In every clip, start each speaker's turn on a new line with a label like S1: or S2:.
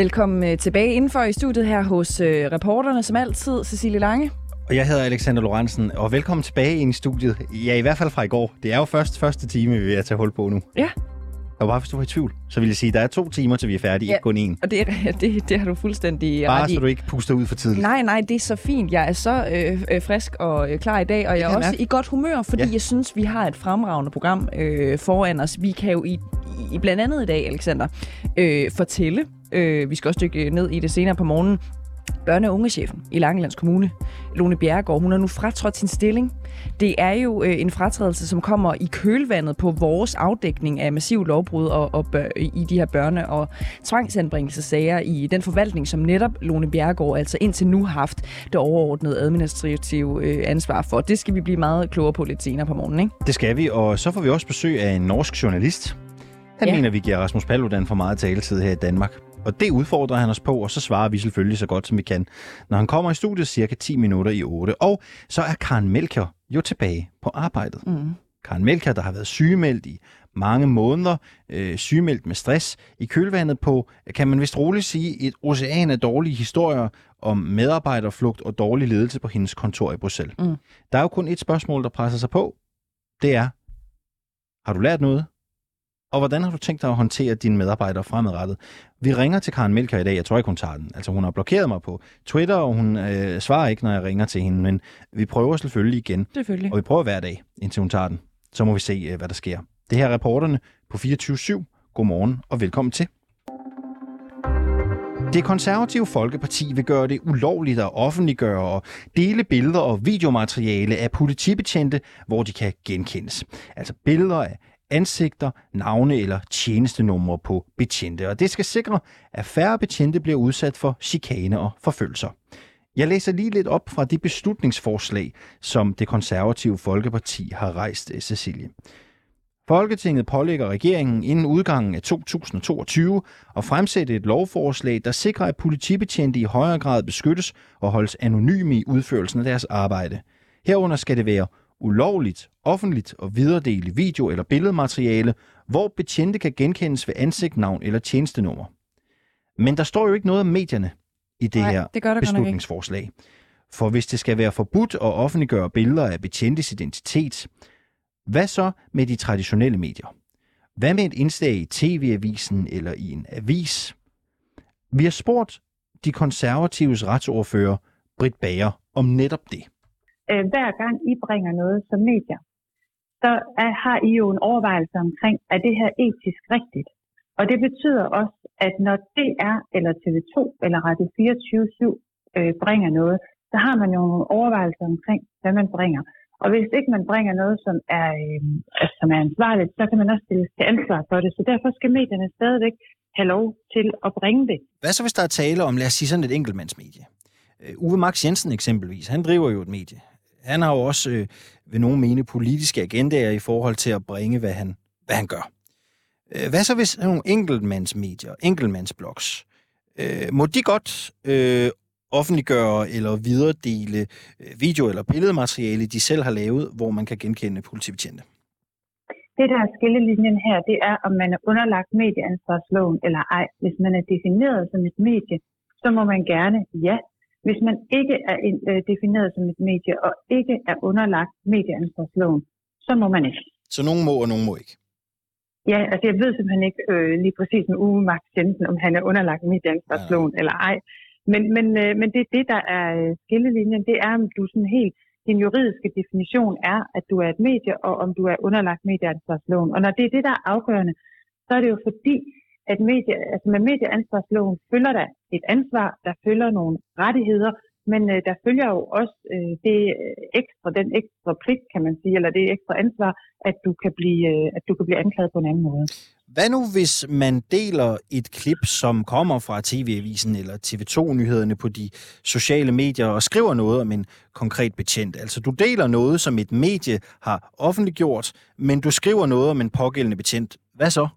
S1: Velkommen øh, tilbage indenfor i studiet her hos øh, reporterne, som altid, Cecilie Lange.
S2: Og jeg hedder Alexander Lorentzen, og velkommen tilbage ind i studiet. Ja, i hvert fald fra i går. Det er jo først første time, vi er ved at tage hul på nu.
S1: Ja.
S2: Og bare hvis du var i tvivl, så vil jeg sige, at der er to timer, til vi er færdige, ja. ikke kun én.
S1: Og det, det, det har du fuldstændig
S2: Bare
S1: ret i.
S2: så du ikke puster ud for tidligt.
S1: Nej, nej, det er så fint. Jeg er så øh, øh, frisk og øh, klar i dag, og jeg er også
S2: jeg
S1: i godt humør, fordi
S2: Ja.
S1: jeg synes, vi har et fremragende program øh, foran os. Vi kan jo i, i blandt andet i dag, Alexander, øh, fortælle, øh, vi skal også dykke ned i det senere på morgenen, børne- og ungechefen i Langelands Kommune, Lone Bjerregaard, hun har nu fratrådt sin stilling. Det er jo øh, en fratrædelse, som kommer i kølvandet på vores afdækning af massiv lovbrud og, og bør, i de her børne- og tvangsanbringelsesager i den forvaltning, som netop Lone Bjerregaard altså indtil nu har haft det overordnede administrative øh, ansvar for. Det skal vi blive meget klogere på lidt senere på morgenen, ikke?
S2: Det skal vi, og så får vi også besøg af en norsk journalist. Han
S1: Ja.
S2: ja. mener, vi giver Rasmus Paludan for meget taletid her i Danmark. Og det udfordrer han os på, og så svarer vi selvfølgelig så godt, som vi kan, når han kommer i studiet cirka 10 minutter i 8. Og så er Karen Melker jo tilbage på arbejdet.
S1: Mm.
S2: Karen Melker, der har været sygemeldt i mange måneder, øh, sygemeldt med stress, i kølvandet på, kan man vist roligt sige, et ocean af dårlige historier om medarbejderflugt og dårlig ledelse på hendes kontor i Bruxelles.
S1: Mm.
S2: Der er jo kun et spørgsmål, der presser sig på. Det er, har du lært noget? Og hvordan har du tænkt dig at håndtere dine medarbejdere fremadrettet? Vi ringer til Karen Melker i dag. Jeg tror ikke, hun tager den. Altså, hun har blokeret mig på Twitter, og hun øh, svarer ikke, når jeg ringer til hende. Men vi prøver selvfølgelig igen.
S1: Selvfølgelig.
S2: Og vi prøver hver dag, indtil hun tager den. Så må vi se, øh, hvad der sker. Det her er reporterne på 24-7. Godmorgen og velkommen til. Det konservative Folkeparti vil gøre det ulovligt at offentliggøre og dele billeder og videomateriale af politibetjente, hvor de kan genkendes. Altså billeder af ansigter, navne eller tjenestenumre på betjente. Og det skal sikre, at færre betjente bliver udsat for chikane og forfølgelser. Jeg læser lige lidt op fra det beslutningsforslag, som det konservative Folkeparti har rejst, øh, Cecilie. Folketinget pålægger regeringen inden udgangen af 2022 at fremsætte et lovforslag, der sikrer, at politibetjente i højere grad beskyttes og holdes anonyme i udførelsen af deres arbejde. Herunder skal det være ulovligt, offentligt og videredele video- eller billedmateriale, hvor betjente kan genkendes ved ansigt, navn eller tjenestenummer. Men der står jo ikke noget om medierne i det
S1: Nej,
S2: her
S1: det gør
S2: beslutningsforslag. For hvis det skal være forbudt at offentliggøre billeder af betjentes identitet, hvad så med de traditionelle medier? Hvad med et indslag i TV-avisen eller i en avis? Vi har spurgt de konservatives retsordfører, Britt Bager, om netop det
S3: øh, hver gang I bringer noget som medier, så er, har I jo en overvejelse omkring, er det her etisk rigtigt? Og det betyder også, at når DR eller TV2 eller Radio 24 øh, bringer noget, så har man jo nogle overvejelser omkring, hvad man bringer. Og hvis ikke man bringer noget, som er, øh, som er ansvarligt, så kan man også stille til ansvar for det. Så derfor skal medierne stadigvæk have lov til at bringe det.
S2: Hvad så, hvis der er tale om, lad os sige sådan et enkeltmandsmedie? Øh, Uwe Max Jensen eksempelvis, han driver jo et medie. Han har jo også, øh, ved nogen mene, politiske agendaer i forhold til at bringe, hvad han, hvad han gør. Øh, hvad så hvis nogle enkeltmandsmedier, enkeltmandsblogs, øh, må de godt øh, offentliggøre eller videredele øh, video- eller billedmateriale, de selv har lavet, hvor man kan genkende politibetjente?
S3: Det, der er skillelinjen her, det er, om man er underlagt medieansvarsloven eller ej. Hvis man er defineret som et medie, så må man gerne ja. Hvis man ikke er øh, defineret som et medie og ikke er underlagt medieansvarsloven, så må man ikke.
S2: Så nogen må, og nogen må ikke.
S3: Ja, altså jeg ved simpelthen ikke øh, lige præcis med Uwe Max Jensen, om han er underlagt medieansvarsloven eller ej. Men, men, øh, men det er det, der er øh, skillelinjen. Det er, om du sådan helt, din juridiske definition er, at du er et medie, og om du er underlagt medieansvarsloven. Og når det er det, der er afgørende, så er det jo fordi, at medie, altså med medieansvarsloven følger der et ansvar, der følger nogle rettigheder, men øh, der følger jo også øh, det øh, ekstra, den ekstra pligt, kan man sige, eller det ekstra ansvar, at du kan blive, øh, at du kan blive anklaget på en anden måde.
S2: Hvad nu, hvis man deler et klip, som kommer fra TV-avisen eller TV2-nyhederne på de sociale medier og skriver noget om en konkret betjent? Altså, du deler noget, som et medie har offentliggjort, men du skriver noget om en pågældende betjent. Hvad så?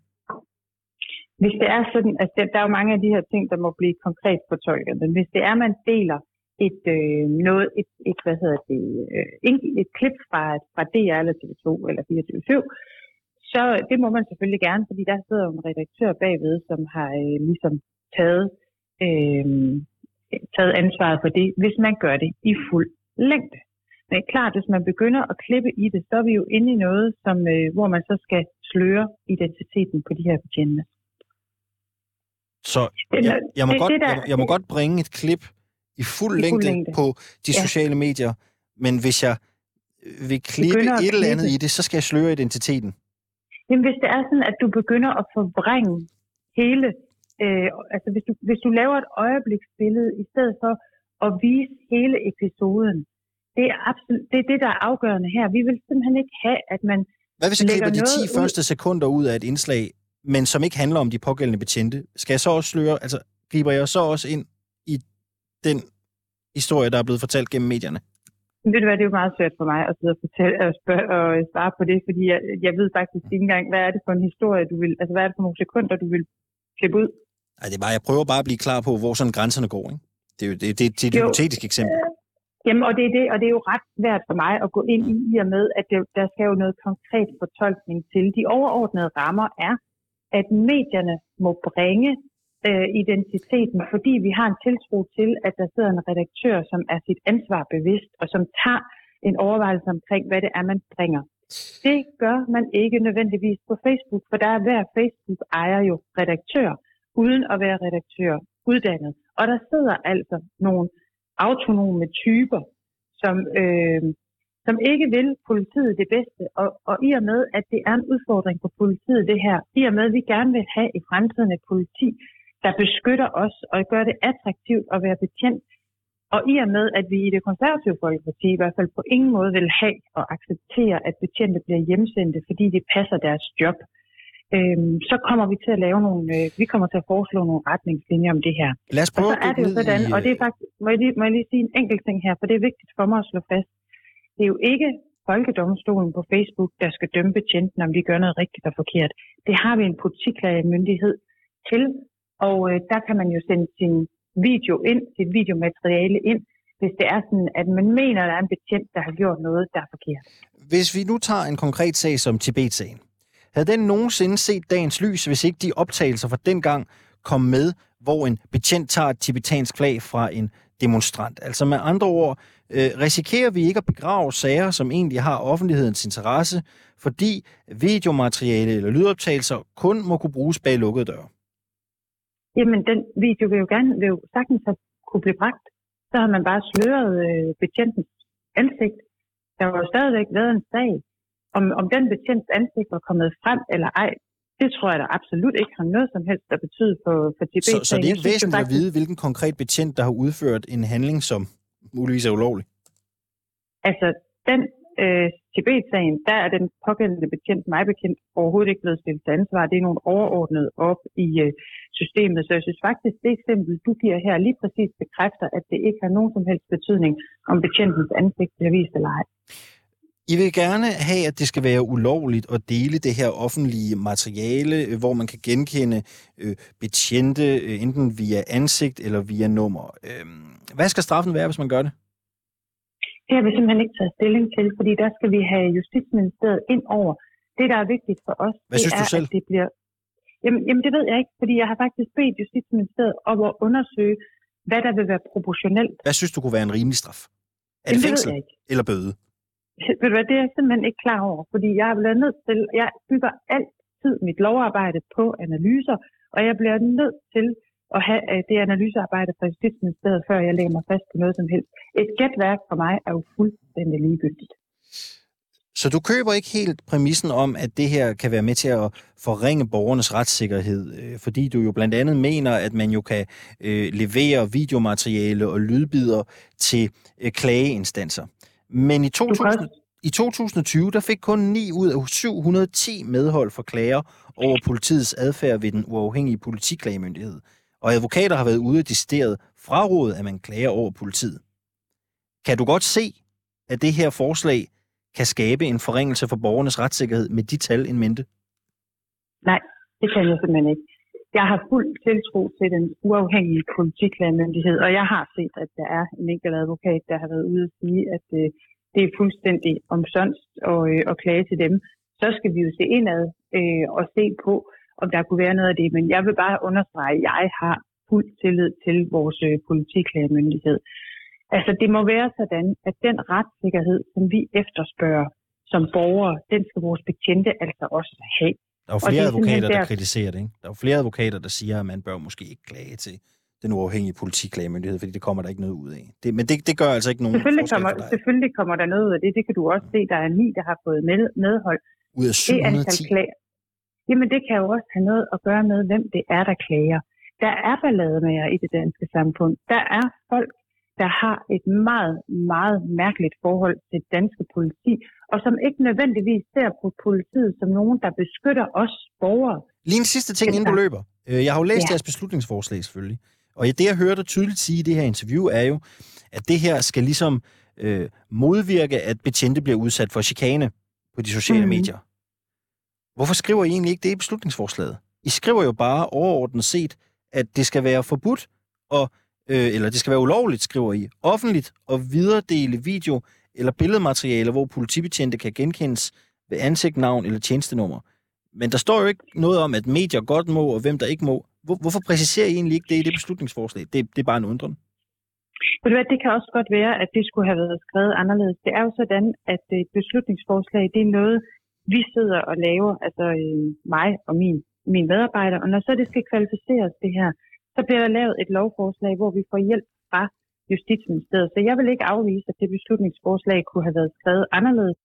S3: Hvis det er sådan, altså der- der er jo mange af de her ting, der må blive konkret fortolket, men hvis det er, man deler et, øh, noget, et, et, hvad hedder det, øh, et klip fra, fra DR eller TV2 eller 24 så det må man selvfølgelig gerne, fordi der sidder jo en redaktør bagved, som har øh, ligesom taget øh, taget ansvaret for det, hvis man gør det i fuld længde. Men klart, hvis man begynder at klippe i det, så er vi jo inde i noget, som, øh, hvor man så skal sløre identiteten på de her betjente.
S2: Så jeg, jeg, må, det, godt, det der, jeg, jeg må godt bringe et klip i fuld, i længde, fuld længde på de ja. sociale medier, men hvis jeg vil klippe et eller andet i det, så skal jeg sløre identiteten.
S3: Jamen, hvis det er sådan, at du begynder at forvrænge hele, øh, altså hvis du, hvis du laver et øjebliksbillede, i stedet for at vise hele episoden, det er, absolut, det er det, der er afgørende her. Vi vil simpelthen ikke have, at man
S2: Hvad hvis jeg klipper de 10 ud... første sekunder ud af et indslag, men som ikke handler om de pågældende betjente? Skal jeg så også sløre, altså griber jeg så også ind i den historie, der er blevet fortalt gennem medierne?
S3: Ved du hvad, det er jo meget svært for mig at sidde og, fortælle, og, spørge, og svare på det, fordi jeg, jeg ved faktisk ikke engang, hvad er det for en historie, du vil, altså hvad er det for nogle sekunder, du vil klippe ud?
S2: Ej, det er bare, jeg prøver bare at blive klar på, hvor sådan grænserne går, ikke? Det er jo det, det, det er et hypotetisk eksempel. Øh,
S3: jamen, og det, er det, og det er jo ret svært for mig at gå ind i, i og med, at det, der skal jo noget konkret fortolkning til. De overordnede rammer er, at medierne må bringe øh, identiteten, fordi vi har en tiltro til, at der sidder en redaktør, som er sit ansvar bevidst, og som tager en overvejelse omkring, hvad det er, man bringer. Det gør man ikke nødvendigvis på Facebook, for der er hver Facebook ejer jo redaktør, uden at være redaktør uddannet. Og der sidder altså nogle autonome typer, som, øh, som ikke vil politiet det bedste. Og, og i og med, at det er en udfordring for politiet det her, i og med, at vi gerne vil have i fremtiden et politi, der beskytter os og gør det attraktivt at være betjent. Og i og med, at vi i det konservative folkeparti i hvert fald på ingen måde vil have og acceptere, at betjente bliver hjemsendte, fordi de passer deres job, øhm, så kommer vi til at lave nogle, øh, vi kommer til at foreslå nogle retningslinjer om det her.
S2: Lad os prøve
S3: og så er det jo sådan, i... og det er faktisk, må jeg, lige, må jeg lige sige en enkelt ting her, for det er vigtigt for mig at slå fast. Det er jo ikke Folkedomstolen på Facebook, der skal dømme betjenten, om de gør noget rigtigt og forkert. Det har vi en politiklagemyndighed til, og øh, der kan man jo sende sin video ind, sit videomateriale ind, hvis det er sådan, at man mener, at der er en betjent, der har gjort noget, der er forkert.
S2: Hvis vi nu tager en konkret sag som Tibet-sagen, havde den nogensinde set dagens lys, hvis ikke de optagelser fra dengang kom med, hvor en betjent tager et tibetansk flag fra en demonstrant? Altså med andre ord, øh, risikerer vi ikke at begrave sager, som egentlig har offentlighedens interesse, fordi videomateriale eller lydoptagelser kun må kunne bruges bag lukkede døre?
S3: Jamen, den video vil jo gerne, vil jo sagtens have kunne blive bragt. Så har man bare sløret øh, betjentens ansigt. Der var jo stadigvæk været en sag. Om, om den betjents ansigt var kommet frem eller ej, det tror jeg da absolut ikke har noget som helst at betyde for, for Tibet.
S2: Så, så det er ikke væsentligt faktisk... at vide, hvilken konkret betjent, der har udført en handling, som muligvis er ulovlig?
S3: Altså, den øh, Tibet-sagen, der er den pågældende betjent, mig bekendt, overhovedet ikke blevet stillet til ansvar. Det er nogle overordnede op i øh, systemet. Så jeg synes faktisk, det eksempel, du giver her, lige præcis bekræfter, at det ikke har nogen som helst betydning, om betjentens ansigt bliver vist eller ej.
S2: I vil gerne have, at det skal være ulovligt at dele det her offentlige materiale, øh, hvor man kan genkende øh, betjente, øh, enten via ansigt eller via nummer. Øh, hvad skal straffen være, hvis man gør det?
S3: Det har vi simpelthen ikke taget stilling til, fordi der skal vi have Justitsministeriet ind over. Det, der er vigtigt for os,
S2: Hvad
S3: det
S2: synes
S3: er,
S2: du selv?
S3: at det bliver... Jamen, jamen, det ved jeg ikke, fordi jeg har faktisk bedt Justitsministeriet om at undersøge, hvad der vil være proportionelt.
S2: Hvad synes du kunne være en rimelig straf? Er det fængsel eller bøde?
S3: Ved du hvad, det er jeg simpelthen ikke klar over, fordi jeg er blevet nødt til, jeg bygger altid mit lovarbejde på analyser, og jeg bliver nødt til at have øh, det analysearbejde fra Justitsministeriet, før jeg lægger mig fast på noget som helst. Et gætværk for mig er jo fuldstændig ligegyldigt.
S2: Så du køber ikke helt præmissen om, at det her kan være med til at forringe borgernes retssikkerhed, øh, fordi du jo blandt andet mener, at man jo kan øh, levere videomateriale og lydbider til klageinstanser. Men i 2000, i 2020, der fik kun 9 ud af 710 medhold for klager over politiets adfærd ved den uafhængige politiklagemyndighed og advokater har været ude og decideret frarådet, at man klager over politiet. Kan du godt se, at det her forslag kan skabe en forringelse for borgernes retssikkerhed med de tal en mente?
S3: Nej, det kan jeg simpelthen ikke. Jeg har fuld tiltro til den uafhængige politiklagemyndighed, og jeg har set, at der er en enkelt advokat, der har været ude og sige, at øh, det er fuldstændig omsonst at, øh, at klage til dem. Så skal vi jo se indad øh, og se på, om der kunne være noget af det. Men jeg vil bare understrege, at jeg har fuld tillid til vores øh, politiklagemyndighed. Altså det må være sådan, at den retssikkerhed, som vi efterspørger som borgere, den skal vores betjente altså også have.
S2: Der er jo flere advokater, der... kritiserer det. Ikke? Der er jo flere advokater, der siger, at man bør måske ikke klage til den uafhængige politiklagemyndighed, fordi det kommer der ikke noget ud af. Det, men det, det gør altså ikke nogen
S3: selvfølgelig kommer, for dig. Selvfølgelig kommer der noget ud af det. Det kan du også se. Der er ni, der har fået med, medhold.
S2: Ud af 710? Det
S3: Jamen det kan jo også have noget at gøre med, hvem det er, der klager. Der er ballademager i det danske samfund. Der er folk, der har et meget, meget mærkeligt forhold til danske politi, og som ikke nødvendigvis ser på politiet som nogen, der beskytter os borgere.
S2: Lige en sidste ting, inden du løber. Øh, jeg har jo læst ja. jeres beslutningsforslag selvfølgelig. Og det, jeg hørte tydeligt sige i det her interview, er jo, at det her skal ligesom øh, modvirke, at betjente bliver udsat for chikane på de sociale mm. medier. Hvorfor skriver I egentlig ikke det i beslutningsforslaget? I skriver jo bare overordnet set, at det skal være forbudt, og, øh, eller det skal være ulovligt, skriver I, offentligt og videredele video eller billedmateriale, hvor politibetjente kan genkendes ved ansigt, navn eller tjenestenummer. Men der står jo ikke noget om, at medier godt må, og hvem der ikke må. Hvor, hvorfor præciserer I egentlig ikke det i det beslutningsforslag? Det, det er bare en undren.
S3: Ved du hvad, det kan også godt være, at det skulle have været skrevet anderledes. Det er jo sådan, at et beslutningsforslag, det er noget, vi sidder og laver, altså øh, mig og min, min medarbejder, og når så det skal kvalificeres det her, så bliver der lavet et lovforslag, hvor vi får hjælp fra Justitsministeriet. Så jeg vil ikke afvise, at det beslutningsforslag kunne have været skrevet anderledes.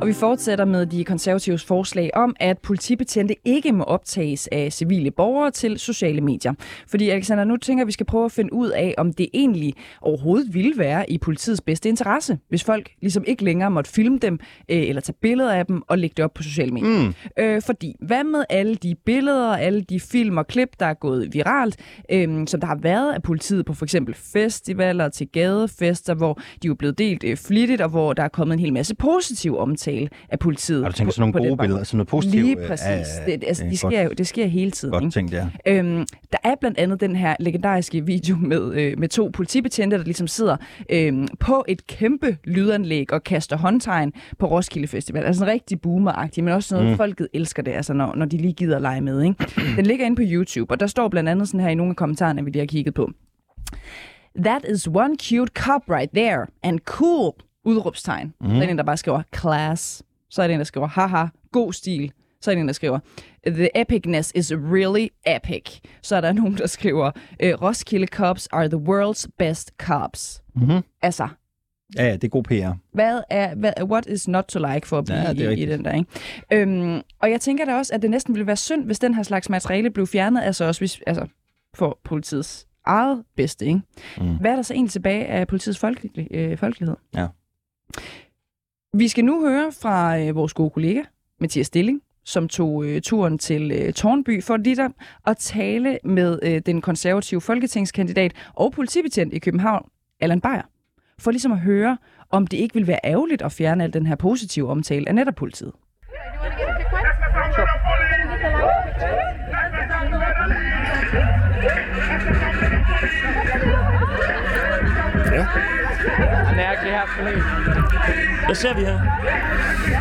S1: Og vi fortsætter med de konservatives forslag om, at politibetjente ikke må optages af civile borgere til sociale medier. Fordi Alexander, nu tænker vi skal prøve at finde ud af, om det egentlig overhovedet ville være i politiets bedste interesse, hvis folk ligesom ikke længere måtte filme dem øh, eller tage billeder af dem og lægge det op på sociale medier. Mm. Øh, fordi hvad med alle de billeder, alle de film og klip, der er gået viralt, øh, som der har været af politiet på for eksempel festivaler til gadefester, hvor de er blevet delt øh, flittigt, og hvor der er kommet en hel masse positiv omtale omtale af politiet.
S2: Har du tænkt sådan nogle gode billeder, sådan noget positivt?
S1: Lige præcis. Ja, ja, det, altså, det, sker jo, det sker hele tiden.
S2: Godt tænkt, ja.
S1: Øhm, der er blandt andet den her legendariske video med, øh, med to politibetjente, der ligesom sidder øh, på et kæmpe lydanlæg og kaster håndtegn på Roskilde Festival. Altså en rigtig boomeragtig, men også noget, mm. folket elsker det, altså når, når de lige gider at lege med. Ikke? Den ligger inde på YouTube, og der står blandt andet sådan her i nogle af kommentarerne, vi lige har kigget på. That is one cute cop right there, and cool udråbstegn. Mm. Så er det en, der bare skriver class. Så er det en, der skriver haha, god stil. Så er det en, der skriver The epicness is really epic. Så er der nogen, der skriver Roskilde Cops are the world's best cops. Mm-hmm. Altså,
S2: Ja, ja, det er god PR.
S1: Hvad er, hvad, what is not to like for at blive ja, i, i den der, ikke? Øhm, og jeg tænker da også, at det næsten ville være synd, hvis den her slags materiale blev fjernet, altså også hvis, altså, for politiets eget bedste, ikke? Mm. Hvad er der så egentlig tilbage af politiets folkelig, øh, folkelighed?
S2: Ja.
S1: Vi skal nu høre fra øh, vores gode kollega, Mathias Stilling, som tog øh, turen til øh, Tornby for lige at tale med øh, den konservative folketingskandidat og politibetjent i København, Allan Beyer, for ligesom at høre, om det ikke vil være ærgerligt at fjerne al den her positive omtale af netop politiet.
S4: Yeah, Absolutely. Hvad ser vi her?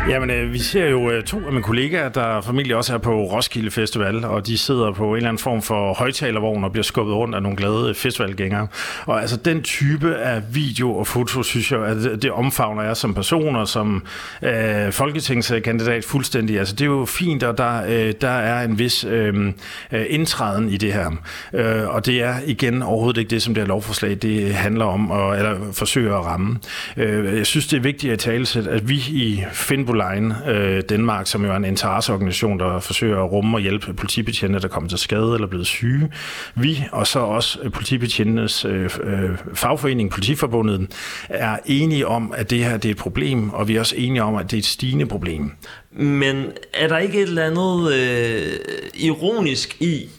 S4: Jamen, øh, vi ser jo øh, to af mine kollegaer, der formentlig også er på Roskilde Festival, og de sidder på en eller anden form for højtalervogn og bliver skubbet rundt af nogle glade øh, festivalgængere. Og altså, den type af video og foto, synes jeg, at det omfavner jeg som person og som øh, folketingskandidat fuldstændig. Altså, det er jo fint, og der, øh, der er en vis øh, øh indtræden i det her. Øh, og det er igen overhovedet ikke det, som det her lovforslag det handler om, og, eller forsøger at ramme. Øh, jeg synes, det er vigtigt at tale at vi i Finboline øh, Danmark, som jo er en interesseorganisation, der forsøger at rumme og hjælpe politibetjente, der kommer til skade eller er blevet syge, vi og så også politibetjentenes øh, øh, fagforening, Politiforbundet, er enige om, at det her det er et problem, og vi er også enige om, at det er et stigende problem.
S5: Men er der ikke et eller andet øh, ironisk i,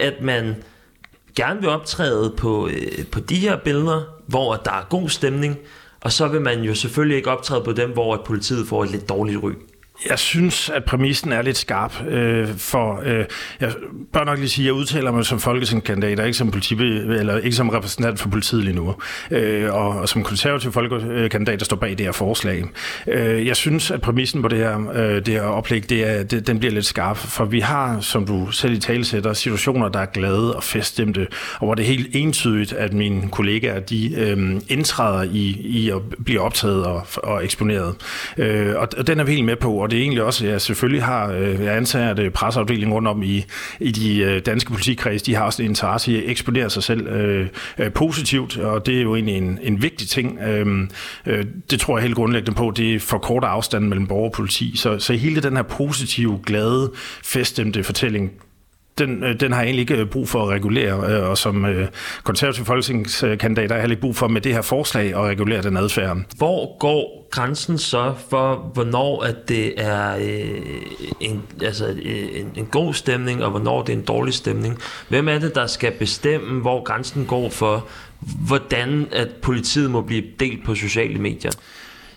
S5: at man gerne vil optræde på, øh, på de her billeder, hvor der er god stemning, og så vil man jo selvfølgelig ikke optræde på dem, hvor politiet får et lidt dårligt ry.
S4: Jeg synes, at præmissen er lidt skarp, øh, for øh, jeg bør nok lige sige, at jeg udtaler mig som folketingskandidat, ikke som, politi, eller ikke som repræsentant for politiet lige nu, øh, og, og som konservativ folkekandidat, der står bag det her forslag. Øh, jeg synes, at præmissen på det her, øh, det her oplæg, det er, det, den bliver lidt skarp, for vi har, som du selv i tale sætter, situationer, der er glade og feststemte, og hvor det er helt entydigt, at mine kollegaer, de øh, indtræder i, i at blive optaget og, og eksponeret. Øh, og, og den er vi helt med på, og det er egentlig også, jeg selvfølgelig har, øh, jeg antager, at øh, presseafdelingen rundt om i, i de øh, danske politikreds, de har også en interesse i at eksponere sig selv øh, positivt, og det er jo egentlig en, en vigtig ting. Øhm, øh, det tror jeg helt grundlæggende på, det forkorter afstanden mellem borger og politi. Så, så hele den her positive, glade, feststemte fortælling, den, øh, den har jeg egentlig ikke øh, brug for at regulere, øh, og som konservativ folketingskandidat har jeg heller ikke brug for med det her forslag at regulere den adfærd.
S5: Hvor går grænsen så for, hvornår at det er øh, en, altså, en, en god stemning, og hvornår det er en dårlig stemning? Hvem er det, der skal bestemme, hvor grænsen går for, hvordan at politiet må blive delt på sociale medier?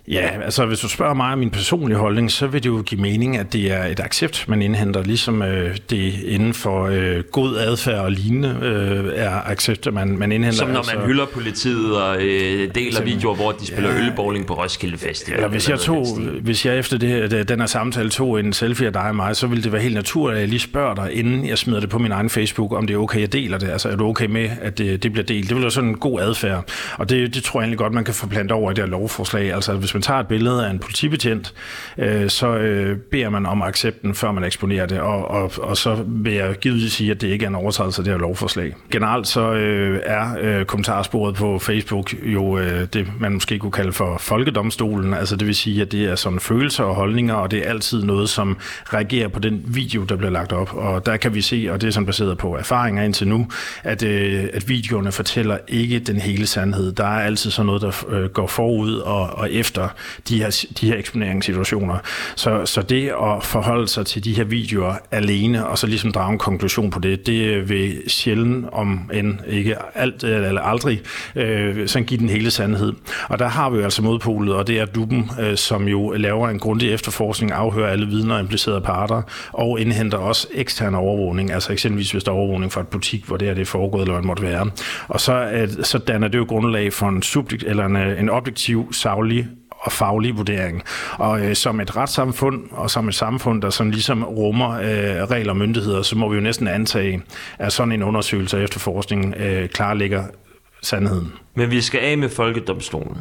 S4: Ja, altså hvis du spørger mig om min personlige holdning, så vil det jo give mening, at det er et accept, man indhenter, ligesom øh, det inden for øh, god adfærd og lignende øh, er accept, man, man indhenter.
S5: Som når altså, man hylder politiet og øh, deler altså, videoer, hvor de spiller ja, ølbowling på Roskilde Festival.
S4: Eller hvis jeg, tog, hvis jeg efter det, den her samtale tog en selfie af dig og mig, så ville det være helt naturligt, at jeg lige spørger dig, inden jeg smider det på min egen Facebook, om det er okay, jeg deler det. Altså er du okay med, at det, det bliver delt? Det vil være sådan en god adfærd. Og det, det tror jeg egentlig godt, man kan forplante over i det her lovforslag. Altså hvis man tager et billede af en politibetjent, øh, så øh, beder man om accepten, før man eksponerer det, og, og, og så vil jeg givetvis sige, at det ikke er en overtrædelse af det her lovforslag. Generelt så øh, er øh, kommentarsporet på Facebook jo øh, det, man måske kunne kalde for folkedomstolen, altså det vil sige, at det er sådan følelser og holdninger, og det er altid noget, som reagerer på den video, der bliver lagt op, og der kan vi se, og det er sådan baseret på erfaringer indtil nu, at, øh, at videoerne fortæller ikke den hele sandhed. Der er altid sådan noget, der øh, går forud og, og efter de her, de her eksponeringssituationer. Så, så det at forholde sig til de her videoer alene, og så ligesom drage en konklusion på det, det vil sjældent, om end ikke alt eller aldrig, øh, sådan give den hele sandhed. Og der har vi jo altså modpolet, og det er Duben, øh, som jo laver en grundig efterforskning, afhører alle vidner og implicerede parter, og indhenter også ekstern overvågning, altså eksempelvis hvis der er overvågning fra et butik, hvor det er det er foregået, eller hvad det måtte være. Og så, øh, så danner det jo grundlag for en, subjekt, eller en, øh, en objektiv, savlig og faglig vurdering. Og øh, som et retssamfund, og som et samfund, der sådan ligesom rummer øh, regler og myndigheder, så må vi jo næsten antage, at sådan en undersøgelse og efterforskning øh, klarlægger sandheden.
S5: Men vi skal af med folkedomstolen.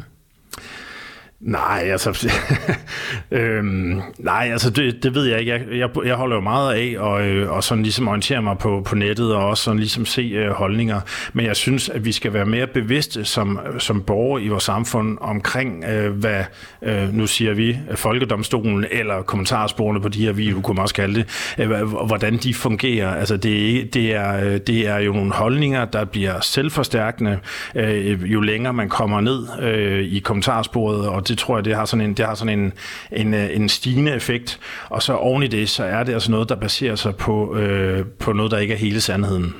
S4: Nej, altså, øhm, nej, altså det, det ved jeg ikke. Jeg, jeg, jeg holder jo meget af og, øh, og sådan ligesom orientere mig på, på nettet og også sådan ligesom se øh, holdninger. Men jeg synes, at vi skal være mere bevidste som, som borgere i vores samfund omkring, øh, hvad, øh, nu siger vi, folkedomstolen eller kommentarsporene på de her videoer, kunne man også kalde det, øh, hvordan de fungerer. Altså det, det, er, øh, det er jo nogle holdninger, der bliver selvforstærkende, øh, jo længere man kommer ned øh, i kommentarsporet, og det tror jeg, det har sådan en, det har sådan en, en, øh, en stigende effekt. Og så oven i det, så er det altså noget, der baserer sig på, øh, på noget, der ikke er hele sandheden.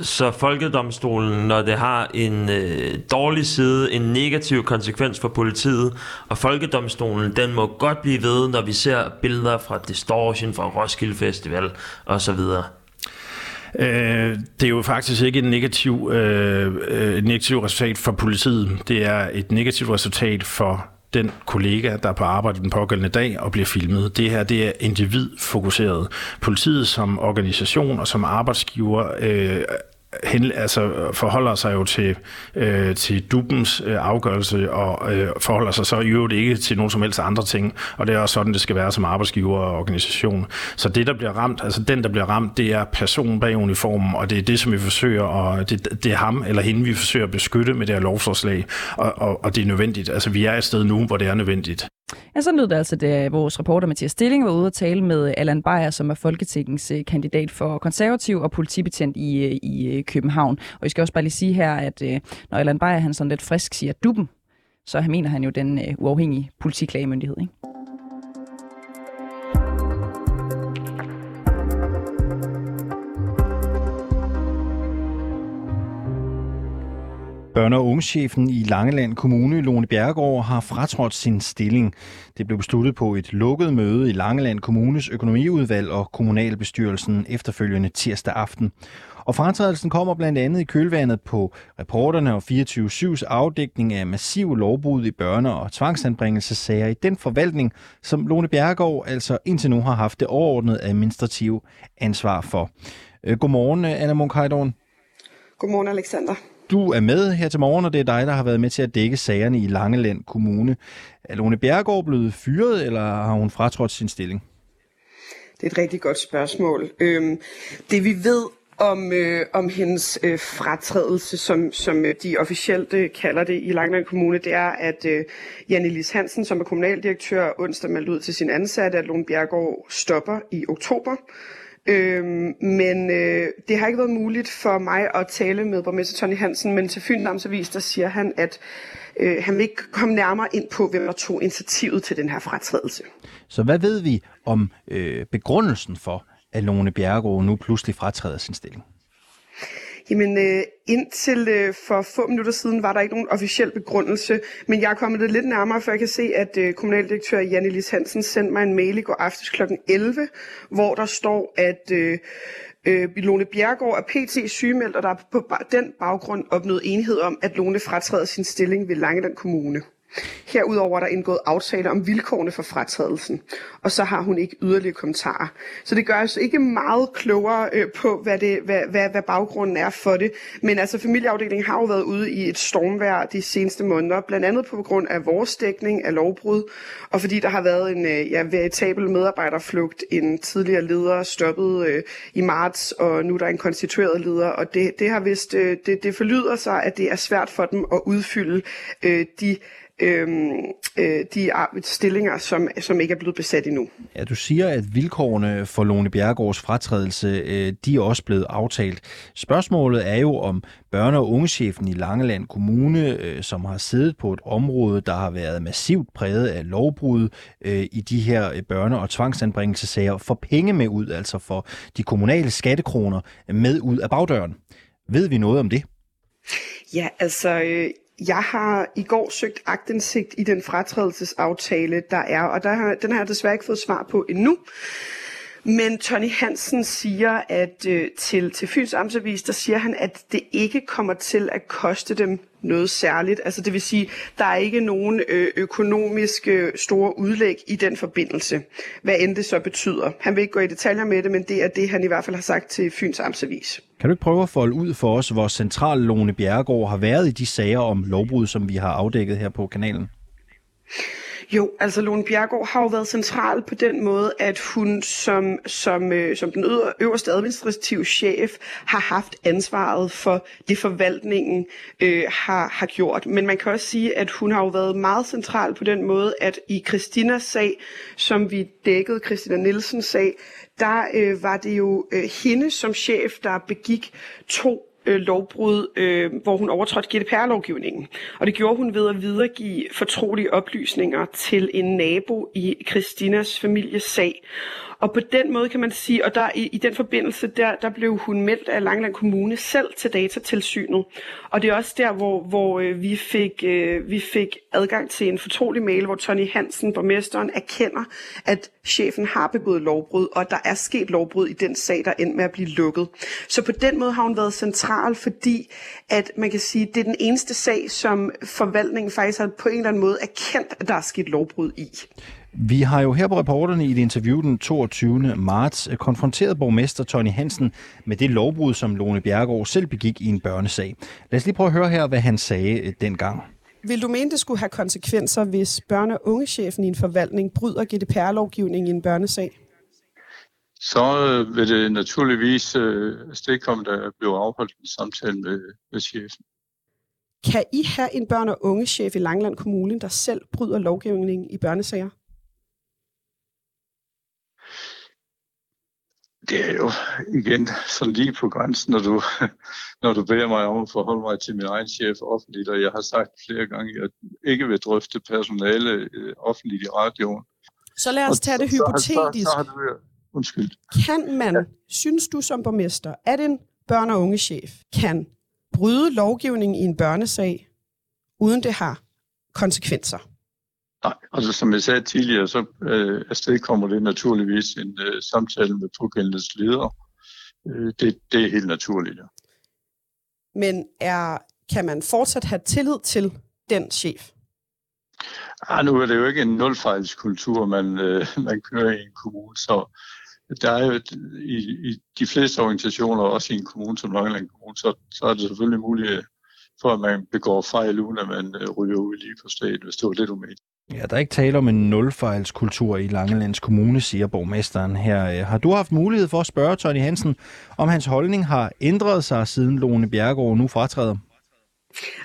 S5: Så folkedomstolen, når det har en øh, dårlig side, en negativ konsekvens for politiet, og folkedomstolen, den må godt blive ved, når vi ser billeder fra Distortion, fra Roskilde Festival osv.
S4: Øh, det er jo faktisk ikke et negativ, øh, øh, et negativt resultat for politiet. Det er et negativt resultat for den kollega, der er på arbejde den pågældende dag og bliver filmet. Det her det er individfokuseret. Politiet som organisation og som arbejdsgiver øh, hen, altså, forholder sig jo til, øh, til Dubens øh, afgørelse og øh, forholder sig så i øvrigt ikke til nogen som helst andre ting. Og det er også sådan, det skal være som arbejdsgiver og organisation. Så det, der bliver ramt, altså den, der bliver ramt, det er personen bag uniformen, og det er det, som vi forsøger, og det, det er ham eller hende, vi forsøger at beskytte med det her lovforslag, og, og, og det er nødvendigt. Altså vi er et sted nu, hvor det er nødvendigt.
S1: Ja, så lød det altså, da vores reporter Mathias Stilling var ude at tale med Allan Beyer, som er Folketingets øh, kandidat for konservativ og politibetjent i, øh, i øh, København. Og jeg skal også bare lige sige her, at når Allan Beyer han sådan lidt frisk siger duppen, så mener han jo den uafhængige politiklagemyndighed. Ikke?
S2: Børne- og ungechefen i Langeland Kommune, Lone Bjergård, har fratrådt sin stilling. Det blev besluttet på et lukket møde i Langeland Kommunes økonomiudvalg og kommunalbestyrelsen efterfølgende tirsdag aften. Og fratrædelsen kommer blandt andet i kølvandet på reporterne og 24-7's afdækning af massiv lovbrud i børne- og tvangsanbringelsesager i den forvaltning, som Lone Bjergård altså indtil nu har haft det overordnede administrative ansvar for. Øh, godmorgen, Anna Munk
S6: Godmorgen, Alexander.
S2: Du er med her til morgen, og det er dig, der har været med til at dække sagerne i Langeland Kommune. Er Lone Bjergård blevet fyret, eller har hun fratrådt sin stilling?
S6: Det er et rigtig godt spørgsmål. Øhm, det vi ved om, øh, om hendes øh, fratrædelse, som, som øh, de officielt øh, kalder det i Langeland Kommune, det er, at øh, Janne Lis Hansen, som er kommunaldirektør, onsdag meldte ud til sin ansatte, at Lone Bjergård stopper i oktober. Øhm, men øh, det har ikke været muligt for mig at tale med borgmester Tony Hansen, men til Fyn Amtsavis, der siger han, at øh, han vil ikke komme nærmere ind på, hvem der tog initiativet til den her fratrædelse.
S2: Så hvad ved vi om øh, begrundelsen for, at Lone Bjergård nu pludselig fratræder sin stilling?
S6: Jamen, øh, indtil øh, for få minutter siden var der ikke nogen officiel begrundelse, men jeg er kommet det lidt nærmere, for jeg kan se, at øh, kommunaldirektør Janne Lis Hansen sendte mig en mail i går aftes kl. 11, hvor der står, at øh, øh, Lone Bjergård er PT sygemeldt, og der er på den baggrund opnået enighed om, at Lone fratræder sin stilling ved Langeland Kommune. Herudover er der indgået aftale om vilkårene for fratagelsen, og så har hun ikke yderligere kommentarer. Så det gør altså ikke meget klogere øh, på, hvad, det, hvad, hvad, hvad baggrunden er for det. Men altså familieafdelingen har jo været ude i et stormvejr de seneste måneder, blandt andet på grund af vores dækning af lovbrud, og fordi der har været en øh, ja, veritabel medarbejderflugt. En tidligere leder stoppet øh, i marts, og nu er der en konstitueret leder, og det, det har vist, øh, det, det forlyder sig, at det er svært for dem at udfylde øh, de øhm, øh, de stillinger, som, som ikke er blevet besat endnu.
S2: Ja, du siger, at vilkårene for Lone Bjergårds fratrædelse, øh, de er også blevet aftalt. Spørgsmålet er jo, om børne- og ungechefen i Langeland Kommune, øh, som har siddet på et område, der har været massivt præget af lovbrud øh, i de her øh, børne- og tvangsanbringelsesager, får penge med ud, altså for de kommunale skattekroner med ud af bagdøren. Ved vi noget om det?
S6: Ja, altså øh, jeg har i går søgt agtindsigt i den fratrædelsesaftale, der er, og der har, den har jeg desværre ikke fået svar på endnu. Men Tony Hansen siger, at øh, til, til Fyns Amtsavis, der siger han, at det ikke kommer til at koste dem noget særligt. Altså det vil sige, der er ikke nogen øh, økonomiske øh, store udlæg i den forbindelse, hvad end det så betyder. Han vil ikke gå i detaljer med det, men det er det, han i hvert fald har sagt til Fyns Amtsavis.
S2: Kan du ikke prøve at folde ud for os, hvor central Lone Bjerregård har været i de sager om lovbrud, som vi har afdækket her på kanalen?
S6: Jo, altså Lone Bjergård har jo været central på den måde, at hun som, som, øh, som den øverste administrative chef har haft ansvaret for det forvaltningen øh, har, har gjort. Men man kan også sige, at hun har jo været meget central på den måde, at i Christinas sag, som vi dækkede, Christina Nielsens sag, der øh, var det jo øh, hende som chef, der begik to øh, lovbrud, øh, hvor hun overtrådte GDPR-lovgivningen. Og det gjorde hun ved at videregive fortrolige oplysninger til en nabo i Christinas familiesag. Og på den måde kan man sige, og der i, i den forbindelse, der, der blev hun meldt af Langland Kommune selv til datatilsynet. Og det er også der, hvor, hvor øh, vi, fik, øh, vi fik adgang til en fortrolig mail, hvor Tony Hansen, borgmesteren, erkender, at chefen har begået lovbrud, og der er sket lovbrud i den sag, der endte med at blive lukket. Så på den måde har hun været central, fordi at man kan sige, det er den eneste sag, som forvaltningen faktisk har på en eller anden måde erkendt, at der er sket lovbrud i.
S2: Vi har jo her på reporterne i et interview den 22. marts konfronteret borgmester Tony Hansen med det lovbrud, som Lone Bjergård selv begik i en børnesag. Lad os lige prøve at høre her, hvad han sagde øh, dengang.
S6: Vil du mene, det skulle have konsekvenser, hvis børne- og ungechefen i en forvaltning bryder GDPR-lovgivningen i en børnesag?
S7: Så øh, vil det naturligvis øh, stikkomme, der bliver afholdt en samtale med, med chefen.
S6: Kan I have en børne- og ungechef i Langland Kommune, der selv bryder lovgivningen i børnesager?
S7: Det er jo igen sådan lige på grænsen, når du, når du beder mig om at forholde mig til min egen chef offentligt, og jeg har sagt flere gange, at jeg ikke vil drøfte personale øh, offentligt i radioen.
S6: Så lad os tage det hypotetisk. Så, så, så
S7: du, undskyld.
S6: Kan man, synes du som borgmester, at en børne- og ungechef kan bryde lovgivningen i en børnesag, uden det har konsekvenser?
S7: Nej, altså som jeg sagde tidligere, så øh, afsted kommer det naturligvis en øh, samtale med pågældendes leder. Øh, det, det er helt naturligt, ja.
S6: Men er, kan man fortsat have tillid til den chef?
S7: Ah, nu er det jo ikke en nulfejlskultur, man, øh, man kører i en kommune, så der er jo i, i de fleste organisationer, også i en kommune som Langeland Kommune, så, så er det selvfølgelig muligt for, at man begår fejl, uden at man øh, ryger ud lige på stedet, hvis det var det, du mente.
S2: Ja, der er ikke tale om en nulfejlskultur i Langelands Kommune, siger borgmesteren her. Øh, har du haft mulighed for at spørge Tony Hansen, om hans holdning har ændret sig, siden Lone Bjergård nu fratræder?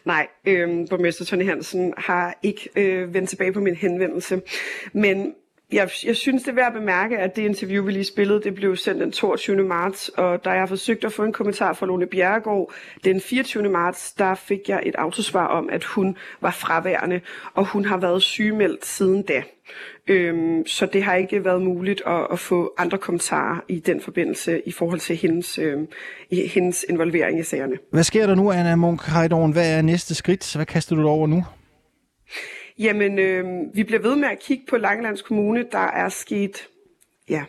S6: Nej, øh, borgmester Tony Hansen har ikke øh, vendt tilbage på min henvendelse. Men jeg, jeg synes, det er værd at bemærke, at det interview, vi lige spillede, det blev sendt den 22. marts, og da jeg har forsøgt at få en kommentar fra Lone Bjerregaard den 24. marts, der fik jeg et autosvar om, at hun var fraværende, og hun har været sygemeldt siden da. Øhm, så det har ikke været muligt at, at få andre kommentarer i den forbindelse i forhold til hendes, øhm, i hendes involvering i sagerne.
S2: Hvad sker der nu, Anna Munk Heidorn? Hvad er næste skridt? Hvad kaster du over nu?
S6: Jamen, øh, vi bliver ved med at kigge på Langelands Kommune. Der er sket ja,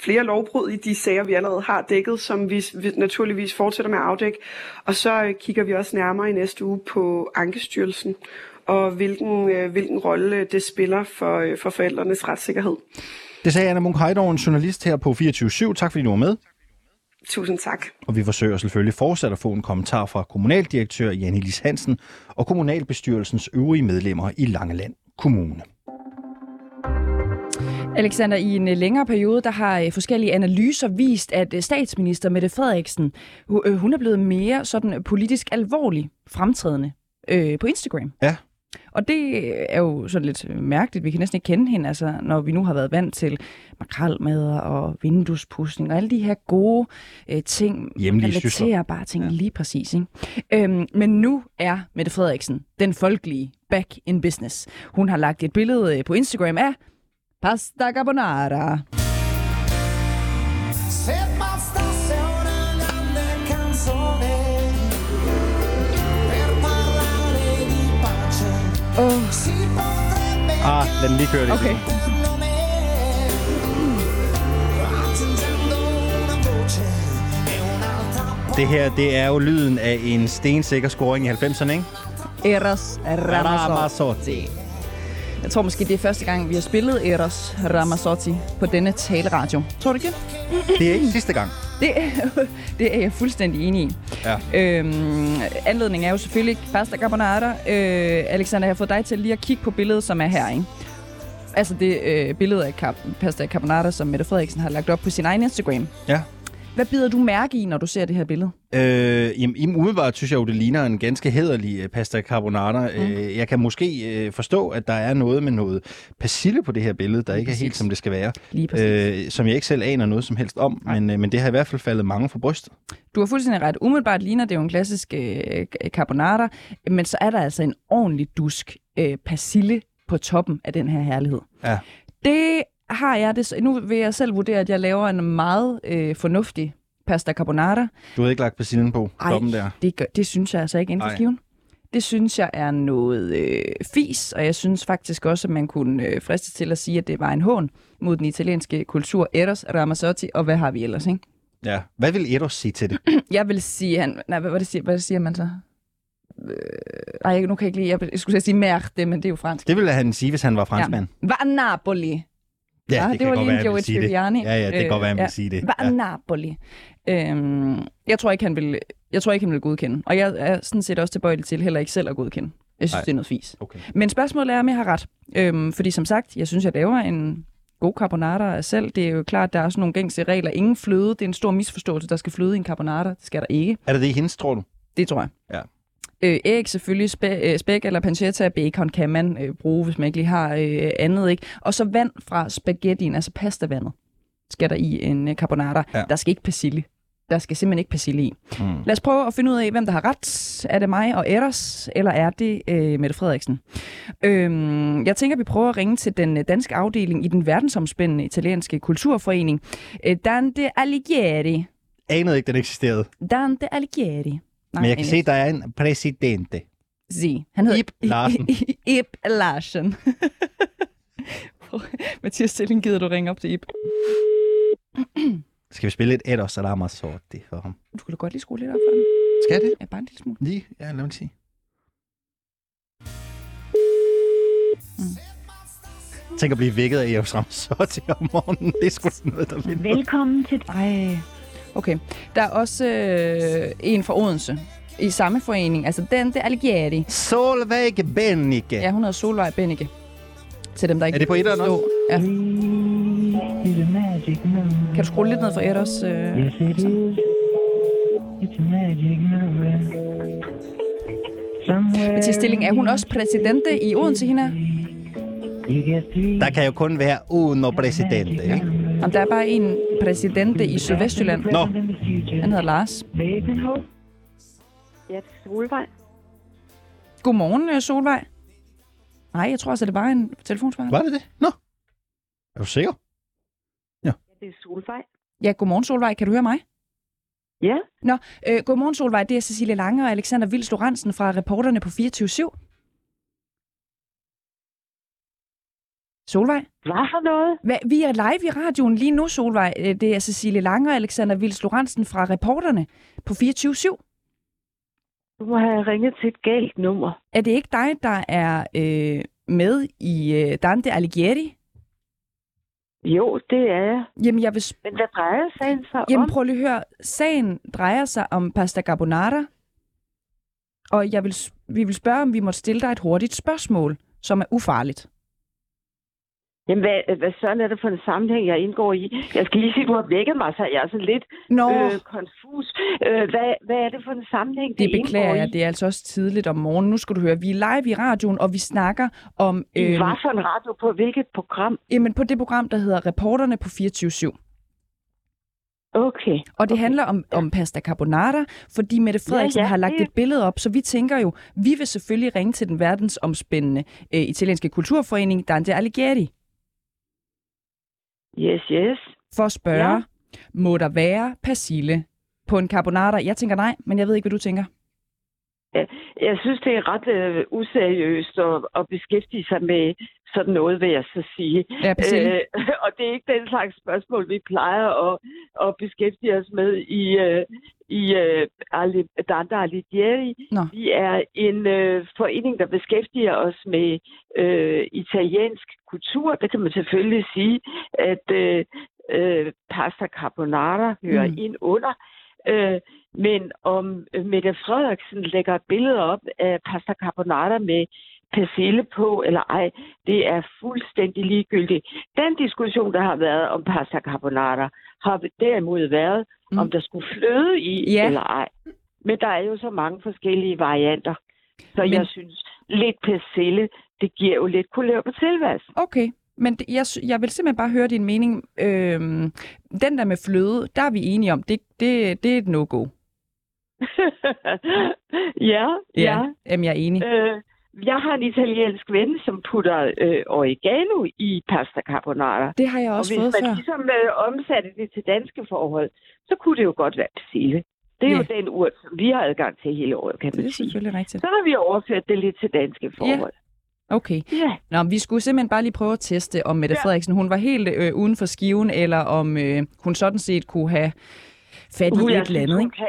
S6: flere lovbrud i de sager, vi allerede har dækket, som vi, naturligvis fortsætter med at afdække. Og så øh, kigger vi også nærmere i næste uge på Ankestyrelsen og hvilken, øh, hvilken rolle øh, det spiller for, øh, for forældrenes retssikkerhed.
S2: Det sagde Anna Munk Heidorn, journalist her på 24 Tak fordi du var med.
S6: Tusind tak.
S2: Og vi forsøger selvfølgelig fortsat at få en kommentar fra kommunaldirektør Janne Lis Hansen og kommunalbestyrelsens øvrige medlemmer i Langeland Kommune.
S1: Alexander, i en øh, længere periode, der har øh, forskellige analyser vist, at øh, statsminister Mette Frederiksen, hun er blevet mere sådan politisk alvorlig fremtrædende øh, på Instagram.
S2: Ja.
S1: Og det er jo sådan lidt mærkeligt. Vi kan næsten ikke kende hende, altså, når vi nu har været vant til makralmadder og vinduespudsning og alle de her gode øh, ting,
S2: relaterer
S1: bare ting ja. lige præcis. Ikke? Øhm, men nu er Mette Frederiksen den folkelige back in business. Hun har lagt et billede øh, på Instagram af pasta carbonara.
S2: Oh. Ah, lad den lige køre det.
S1: Okay.
S2: Det her, det er jo lyden af en stensikker scoring i 90'erne, ikke?
S1: Eros Ramazzotti. Jeg tror måske, det er første gang, vi har spillet Eros Ramazzotti på denne taleradio. Tror du ikke?
S2: Det er ikke sidste gang.
S1: Det, det er jeg fuldstændig enig i.
S2: Ja.
S1: Øhm, anledningen er jo selvfølgelig pasta carbonara. Øh, Alexander, jeg har fået dig til lige at kigge på billedet, som er her, ikke? Altså det øh, billede af pasta carbonara, som Mette Frederiksen har lagt op på sin egen Instagram.
S2: Ja.
S1: Hvad bider du mærke i, når du ser det her billede?
S2: Øh, jamen, umiddelbart synes jeg jo, det ligner en ganske hederlig uh, pasta carbonara. Mm. Øh, jeg kan måske uh, forstå, at der er noget med noget persille på det her billede, der Lige ikke præcis. er helt, som det skal være. Øh, som jeg ikke selv aner noget som helst om, men, uh, men det har i hvert fald faldet mange for brystet.
S1: Du har fuldstændig ret. Umiddelbart ligner det jo en klassisk uh, carbonara, men så er der altså en ordentlig dusk uh, persille på toppen af den her herlighed.
S2: Ja.
S1: Det har jeg det... Nu vil jeg selv vurdere, at jeg laver en meget øh, fornuftig pasta carbonara.
S2: Du har ikke lagt persillen på Ej, toppen der?
S1: Det, gør, det synes jeg altså ikke inden for skiven. Det synes jeg er noget øh, fis, og jeg synes faktisk også, at man kunne øh, friste til at sige, at det var en hån mod den italienske kultur. Eros Ramazzotti, og hvad har vi ellers, ikke?
S2: Ja, hvad vil Eros sige til det?
S1: jeg vil sige, han, nej, hvad, hvad, det siger, hvad det siger man så? Øh, ej, nu kan jeg ikke lide, jeg, jeg skulle sige merde, men det er jo fransk.
S2: Det ville han sige, hvis han var franskmand.
S1: Ja. Va Napoli.
S2: Ja, det,
S1: det
S2: kan
S1: var lige
S2: være,
S1: en Joey Tribbiani.
S2: Ja, ja, det kan øh, godt være, han vil sige det.
S1: Var ja. Napoli. Øhm, jeg tror ikke, han vil, jeg tror ikke, han vil godkende. Og jeg er sådan set også tilbøjelig til heller ikke selv at godkende. Jeg synes, Ej. det er noget fis.
S2: Okay.
S1: Men spørgsmålet er, om jeg har ret. Øhm, fordi som sagt, jeg synes, jeg laver en god carbonara af selv. Det er jo klart, der er også nogle gængse regler. Ingen fløde. Det er en stor misforståelse, der skal fløde i en carbonara. Det skal der ikke.
S2: Er det det i hendes, tror du?
S1: Det tror jeg.
S2: Ja.
S1: Øh, æg selvfølgelig, spæ, øh, spæk eller pancetta, bacon kan man øh, bruge, hvis man ikke lige har øh, andet. ikke. Og så vand fra spaghettien, altså pastavandet, skal der i en øh, carbonara. Ja. Der skal ikke persille. Der skal simpelthen ikke persille i. Mm. Lad os prøve at finde ud af, hvem der har ret. Er det mig og Eros, eller er det øh, Mette Frederiksen? Øhm, jeg tænker, at vi prøver at ringe til den øh, danske afdeling i den verdensomspændende italienske kulturforening. Øh, Dante Alighieri.
S2: Anede ikke, den eksisterede.
S1: Dante Alighieri. Nej,
S2: Men jeg kan
S1: Ines.
S2: se, der er en præsidente.
S1: Si. Han hedder
S2: Ib Larsen.
S1: Ib Larsen. Mathias Stilling, gider du ringe op til Ib?
S2: Skal vi spille et Eros Salama Sorti for ham?
S1: Du kunne da godt lige skrue lidt op for den.
S2: Skal det?
S1: Ja, bare en lille smule.
S2: Lige? Ja, lad mig sige. Tænk at blive vækket af Eros Ramazzotti om morgenen. Det er sgu noget, der vil.
S8: Velkommen til
S1: Ej, okay. Der er også øh, en fra Odense i samme forening, altså Dante Alighieri.
S2: Solveig Bennike.
S1: Ja, hun hedder Solvej Bennike. Til dem, der ikke
S2: Er det på etteren
S1: forstår.
S2: også?
S1: Ja. Kan du skrue lidt ned for Eros? Øh, så? Mathias Stilling, er hun også præsidente i Odense, hende her?
S2: Der kan jo kun være uno presidente, ikke?
S1: Jamen, der er bare en præsidente i Sydvestjylland.
S2: Nå,
S1: Han hedder Lars.
S8: Ja, det er Solvej.
S1: Godmorgen, øh, Solvej. Nej, jeg tror altså, det var en telefonsvar.
S2: var det det? Nå. Er du sikker?
S8: Ja, det er Solvej.
S1: Ja, godmorgen, Solvej. Kan du høre mig?
S8: Ja,
S1: Nå, øh, godmorgen Solvej, det er Cecilie Lange og Alexander Vils Lorentzen fra reporterne på 24 Solvej?
S8: hvad for noget?
S1: Hva, vi er live i radioen lige nu, Solvej. Øh, Det er Cecilie Lange og Alexander Vils Lorentzen fra reporterne på 24
S8: Du må have ringet til et galt nummer.
S1: Er det ikke dig, der er øh, med i øh, Dante Alighieri?
S8: Jo, det er jeg.
S1: Jamen, jeg vil,
S8: Men hvad drejer sagen sig
S1: jamen
S8: om?
S1: prøv lige at høre. Sagen drejer sig om pasta carbonara. Og jeg vil, vi vil spørge, om vi må stille dig et hurtigt spørgsmål, som er ufarligt.
S8: Jamen, hvad, hvad sådan er det for en sammenhæng, jeg indgår i? Jeg skal lige sige, du har vækket mig, så jeg er sådan lidt
S1: Nå,
S8: øh, konfus. Øh, hvad, hvad er det for en sammenhæng,
S1: det beklager
S8: indgår
S1: jeg.
S8: i?
S1: Det er altså også tidligt om morgenen. Nu skal du høre, vi er live i radioen, og vi snakker om...
S8: I
S1: øhm,
S8: hvad for en radio på hvilket program?
S1: jamen, på det program, der hedder Reporterne på 24
S8: Okay.
S1: Og det
S8: okay.
S1: handler om, om pasta carbonara, fordi Mette Frederiksen
S8: Ja, ja,
S1: har lagt
S8: det-
S1: et billede op, så vi tænker jo, vi vil selvfølgelig ringe til den verdensomspændende øh, italienske kulturforening Dante Alighieri
S8: Yes, yes.
S1: for at spørge, ja. Må der være persille på en carbonara? Jeg tænker nej, men jeg ved ikke, hvad du tænker.
S8: Jeg synes, det er ret øh, useriøst at, at beskæftige sig med sådan noget, vil jeg så sige.
S1: Ja.
S8: Øh, og det er ikke den slags spørgsmål, vi plejer at, at beskæftige os med i, øh, i øh, Ali- Dante Alighieri.
S1: Nå.
S8: Vi er en øh, forening, der beskæftiger os med øh, italiensk kultur. Det kan man selvfølgelig sige, at øh, øh, pasta carbonara hører
S1: mm.
S8: ind under. Øh, men om Mette Frederiksen lægger et billede op af pasta carbonara med persille på eller ej, det er fuldstændig ligegyldigt. Den diskussion, der har været om pasta carbonara, har derimod været,
S1: Mm.
S8: om der skulle fløde i
S1: Ja.
S8: eller ej. Men der er jo så mange forskellige varianter. Så
S1: Men-
S8: jeg synes, lidt persille, det giver jo lidt kulør på tilværelsen.
S1: Okay, men det, jeg, jeg vil simpelthen bare høre din mening. Øhm, den der med fløde, der er vi enige om, det, det, det er et no-go.
S8: ja, ja.
S1: Jamen, jeg er enig.
S8: Øh, jeg har en italiensk ven, som putter øh, oregano i pasta carbonara.
S1: Det har jeg
S8: Og
S1: også
S8: hvis
S1: fået
S8: man
S1: før.
S8: ligesom øh, omsatte det til danske forhold, så kunne det jo godt være persille. Det er
S1: Ja.
S8: jo den urt, som vi har adgang til hele året, kan
S1: Det
S8: man
S1: er
S8: sige.
S1: selvfølgelig rigtigt.
S8: Så har vi overført det lidt til danske forhold.
S1: Okay.
S8: Ja.
S1: Nå, vi skulle simpelthen bare lige prøve at teste, om Mette
S8: Ja.
S1: Frederiksen hun var helt øh, uden for skiven, eller om øh, hun sådan set kunne have fat i
S8: Hun,
S1: et eller andet.
S8: hun kan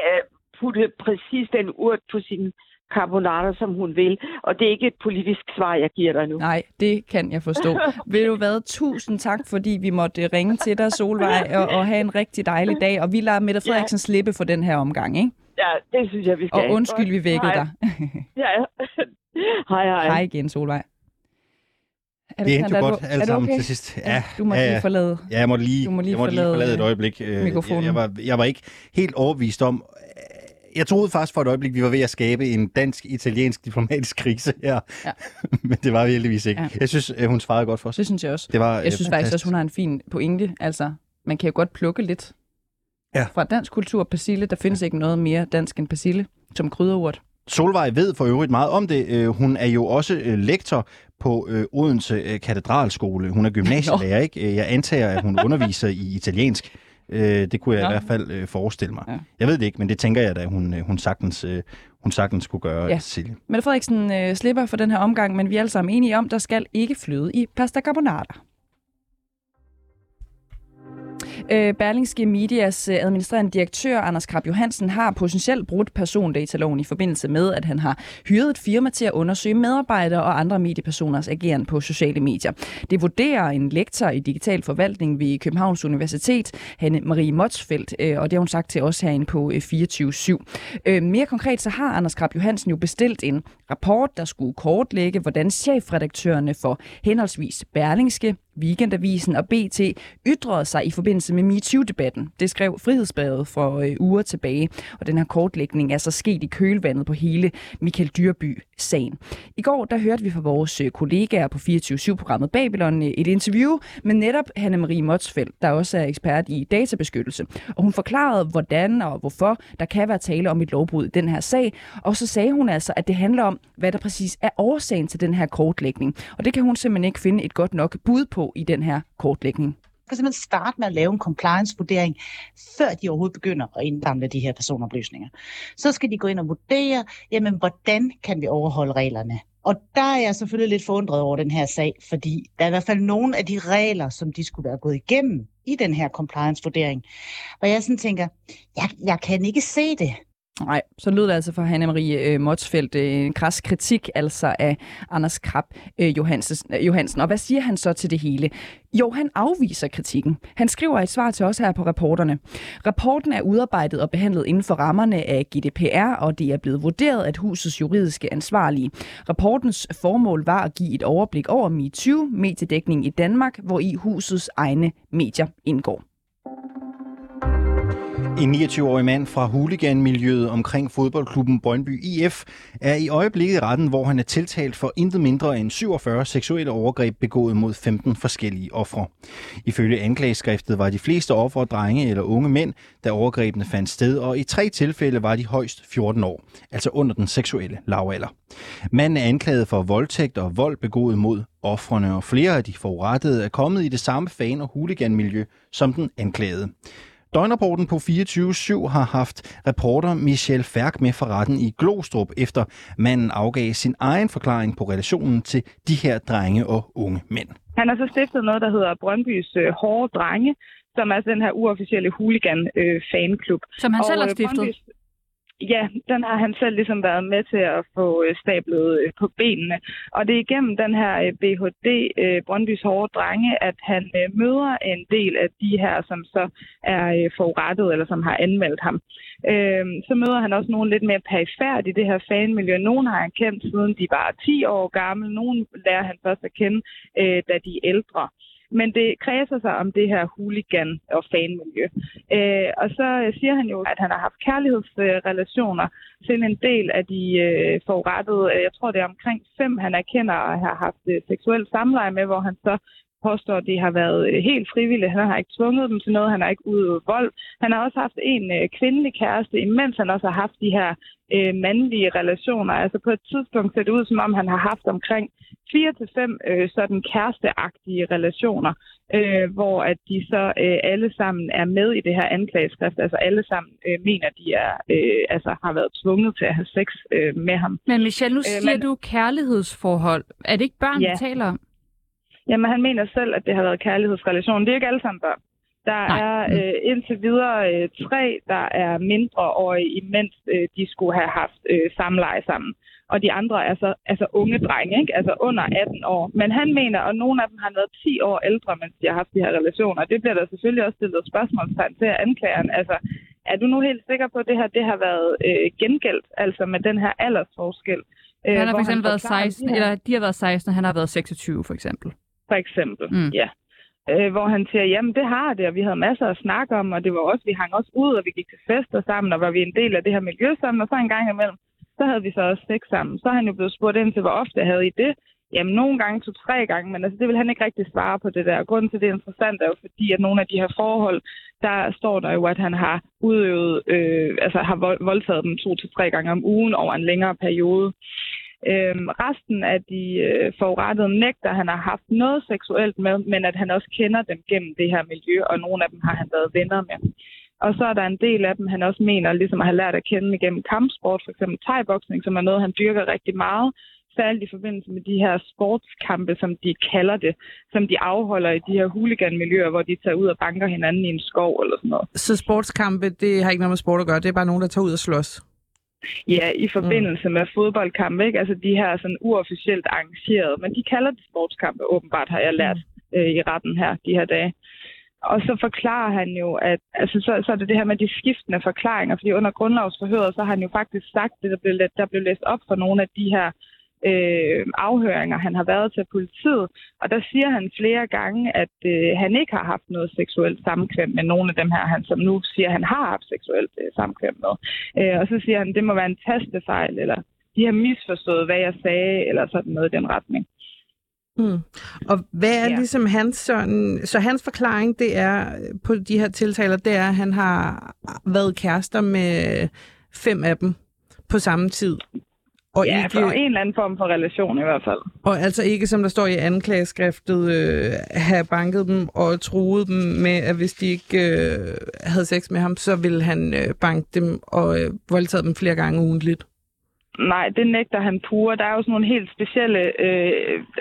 S8: putte præcis den urt på sin carbonara, som hun vil. Og det er ikke et politisk svar, jeg giver dig nu.
S1: Nej, det kan jeg forstå. Ved du hvad, tusind tak, fordi vi måtte ringe til dig, Solvej, og, og have en rigtig dejlig dag. Og vi lader Mette Frederiksen slippe for den her omgang, ikke?
S8: Ja, det synes jeg, vi skal.
S1: Og undskyld, vi vækkede
S8: Hej.
S1: dig.
S8: Ja, ja. hej, hej.
S1: Hej igen, Solvej. Er
S2: Det endte
S1: Alexander,
S2: jo
S1: er
S2: godt
S1: er du
S2: sammen
S1: okay?
S2: til sidst.
S1: Ja, du må
S2: ja,
S1: lige
S2: ja.
S1: forlade.
S2: Ja, jeg måtte lige,
S1: Du må lige
S2: jeg måtte
S1: forlade,
S2: lige forlade et øjeblik. Øh,
S1: mikrofonen.
S2: Jeg, jeg, var, jeg var ikke helt overbevist om... Jeg troede faktisk for et øjeblik, vi var ved at skabe en dansk-italiensk diplomatisk krise her.
S1: Ja.
S2: Men det var vi heldigvis ikke.
S1: Ja.
S2: Jeg synes, øh, hun svarede godt for os.
S1: Det synes jeg også.
S2: Det var,
S1: Jeg synes faktisk også, hun har en fin pointe. Altså, man kan jo godt plukke lidt
S2: Ja.
S1: fra dansk kultur. Persille, der findes ikke noget mere dansk end persille som krydderurt.
S2: Solvej ved for øvrigt meget om det. Øh, Hun er jo også øh, lektor på øh, Odense øh, Katedralskole. Hun er gymnasielærer, ikke? Øh, Jeg antager, at hun underviser i italiensk. Øh, det kunne jeg ja. i hvert fald øh, forestille mig. Ja. Jeg ved det ikke, men det tænker jeg da, hun, øh, hun sagtens... Øh, hun sagtens skulle gøre, ja. Silje.
S1: Mette Frederiksen øh, slipper for den her omgang, men vi er alle sammen enige om, der skal ikke flyde i pasta carbonara. Øh, Berlingske Medias øh, administrerende direktør Anders Krab Johansen har potentielt brudt persondataloven i forbindelse med, at han har hyret et firma til at undersøge medarbejdere og andre mediepersoners ageren på sociale medier. Det vurderer en lektor i digital forvaltning ved Københavns Universitet, Hanne Marie Motsfeldt, øh, og det har hun sagt til os herinde på øh, 24-7. Øh, mere konkret så har Anders Krab Johansen jo bestilt en rapport, der skulle kortlægge, hvordan chefredaktørerne for henholdsvis Berlingske, Weekendavisen og BT ytrede sig i forbindelse med MeToo-debatten. Det skrev Frihedsbadet for øh, uger tilbage, og den her kortlægning er så sket i kølvandet på hele Michael Dyrby-sagen. I går der hørte vi fra vores øh, kollegaer på 24-7-programmet Babylon øh, et interview med netop Hanne-Marie Motsfeldt, der også er ekspert i databeskyttelse. Og hun forklarede, hvordan og hvorfor der kan være tale om et lovbrud i den her sag. Og så sagde hun altså, at det handler om, hvad der præcis er årsagen til den her kortlægning. Og det kan hun simpelthen ikke finde et godt nok bud på i den her kortlægning?
S9: kan simpelthen starte med at lave en compliance-vurdering, før de overhovedet begynder at indsamle de her personoplysninger. Så skal de gå ind og vurdere, jamen, hvordan kan vi overholde reglerne? Og der er jeg selvfølgelig lidt forundret over den her sag, fordi der er i hvert fald nogle af de regler, som de skulle være gået igennem i den her compliance-vurdering, hvor jeg sådan tænker, jeg, jeg kan ikke se det.
S1: Nej, så lød det altså fra Hanne-Marie øh, Motsfeldt øh, en kras kritik altså af Anders Krab øh, Johansen, øh, Johansen. Og hvad siger han så til det hele? Jo, han afviser kritikken. Han skriver et svar til os her på rapporterne. Rapporten er udarbejdet og behandlet inden for rammerne af GDPR, og det er blevet vurderet at husets juridiske ansvarlige. Rapportens formål var at give et overblik over MeToo, mediedækning i Danmark, hvor i husets egne medier indgår.
S2: En 29-årig mand fra huliganmiljøet omkring fodboldklubben Brøndby IF er i øjeblikket i retten, hvor han er tiltalt for intet mindre end 47 seksuelle overgreb begået mod 15 forskellige ofre. Ifølge anklageskriftet var de fleste ofre drenge eller unge mænd, da overgrebene fandt sted, og i tre tilfælde var de højst 14 år, altså under den seksuelle lavalder. Manden er anklaget for voldtægt og vold begået mod offrene, og flere af de forurettede er kommet i det samme fan- og huliganmiljø som den anklagede. Døgnrapporten på 24-7 har haft reporter Michel Færk med fra retten i Glostrup, efter manden afgav sin egen forklaring på relationen til de her drenge og unge mænd.
S10: Han har så stiftet noget, der hedder Brøndbys øh, Hårde Drenge, som er den her uofficielle hooligan-fanklub.
S1: Øh, som han selv har øh, stiftet? Brøndbys,
S10: ja, den har han selv ligesom været med til at få øh, stablet øh, på benene. Og det er igennem den her øh, BHD, Brøndbys Hårde Drenge, at han møder en del af de her, som så er forurettet eller som har anmeldt ham. Så møder han også nogle lidt mere perifært i det her fanmiljø. Nogle har han kendt siden de var 10 år gamle. Nogle lærer han først at kende, da de er ældre. Men det kredser sig om det her hooligan- og fanmiljø. Øh, og så øh, siger han jo, at han har haft kærlighedsrelationer til en del af de øh, forurettede. Jeg tror, det er omkring fem, han erkender at have haft øh, samleje med, hvor han så påstår, at det har været øh, helt frivilligt. Han har ikke tvunget dem til noget, han har ikke udøvet vold. Han har også haft en øh, kvindelig kæreste, imens han også har haft de her øh, mandlige relationer. Altså på et tidspunkt ser det ud, som om han har haft omkring fire til fem øh, sådan kæresteagtige relationer, øh, hvor at de så øh, alle sammen er med i det her anklageskrift. Altså alle sammen øh, mener, de er øh, altså har været tvunget til at have sex øh, med ham.
S1: Men Michelle, nu siger øh, men, du kærlighedsforhold. Er det ikke børn, ja. vi taler om?
S10: Jamen, han mener selv, at det har været kærlighedsrelation. Det er ikke alle sammen børn. Der Nej. er mm. øh, indtil videre øh, tre, der er mindre år, imens øh, de skulle have haft øh, samleje sammen. Og de andre er så altså unge drenge, ikke? altså under 18 år. Men han mener, og nogle af dem har været 10 år ældre, mens de har haft de her relationer. Det bliver der selvfølgelig også stillet spørgsmålstegn til anklageren. Altså, er du nu helt sikker på, at det her det har været øh, gengældt, altså med den her aldersforskel?
S1: Øh, han har for eksempel været 16, de her... eller de har været 16, og han har været 26 for eksempel
S10: for eksempel. Mm. Ja. Øh, hvor han siger, jamen det har det, og vi havde masser at snakke om, og det var også, vi hang også ud, og vi gik til fester sammen, og var vi en del af det her miljø sammen, og så en gang imellem, så havde vi så også sex sammen. Så har han jo blevet spurgt ind til, hvor ofte havde I det? Jamen, nogle gange to-tre gange, men altså, det vil han ikke rigtig svare på det der. Grunden til, det er interessant, er jo fordi, at nogle af de her forhold, der står der jo, at han har udøvet, øh, altså har voldtaget dem to til tre gange om ugen over en længere periode. Øhm, resten af de øh, forurettede nægter, han har haft noget seksuelt med, men at han også kender dem gennem det her miljø, og nogle af dem har han været venner med. Og så er der en del af dem, han også mener ligesom at have lært at kende igennem kampsport, f.eks. thai-boksning, som er noget, han dyrker rigtig meget, særligt i forbindelse med de her sportskampe, som de kalder det, som de afholder i de her huliganmiljøer, hvor de tager ud og banker hinanden i en skov eller sådan noget.
S11: Så sportskampe, det har ikke noget med sport at gøre, det er bare nogen, der tager ud og slås?
S10: Ja, i forbindelse mm. med fodboldkampe, ikke? Altså de her sådan uofficielt arrangerede, men de kalder det sportskampe, åbenbart har jeg lært mm. øh, i retten her de her dage. Og så forklarer han jo, at altså, så, så er det det her med de skiftende forklaringer, fordi under grundlovsforhøret, så har han jo faktisk sagt det, der blev, der blev læst op for nogle af de her øh, afhøringer, han har været til politiet. Og der siger han flere gange, at øh, han ikke har haft noget seksuelt samkvem med nogle af dem her, han som nu siger, han har haft seksuelt øh, samkvem med. Øh, og så siger han, at det må være en tastefejl, eller de har misforstået, hvad jeg sagde, eller sådan noget i den retning.
S11: Hmm. Og hvad er ja. ligesom hans sådan, så hans forklaring, det er på de her tiltaler, det er, at han har været kærester med fem af dem på samme tid.
S10: Og ja, ikke, for en eller anden form for relation i hvert fald.
S11: Og altså ikke, som der står i anklageskriftet, øh, have banket dem og truet dem med, at hvis de ikke øh, havde sex med ham, så ville han øh, banke dem og øh, voldtage dem flere gange ugentligt.
S10: Nej, det nægter han pure. Der er jo sådan nogle helt specielle... Øh,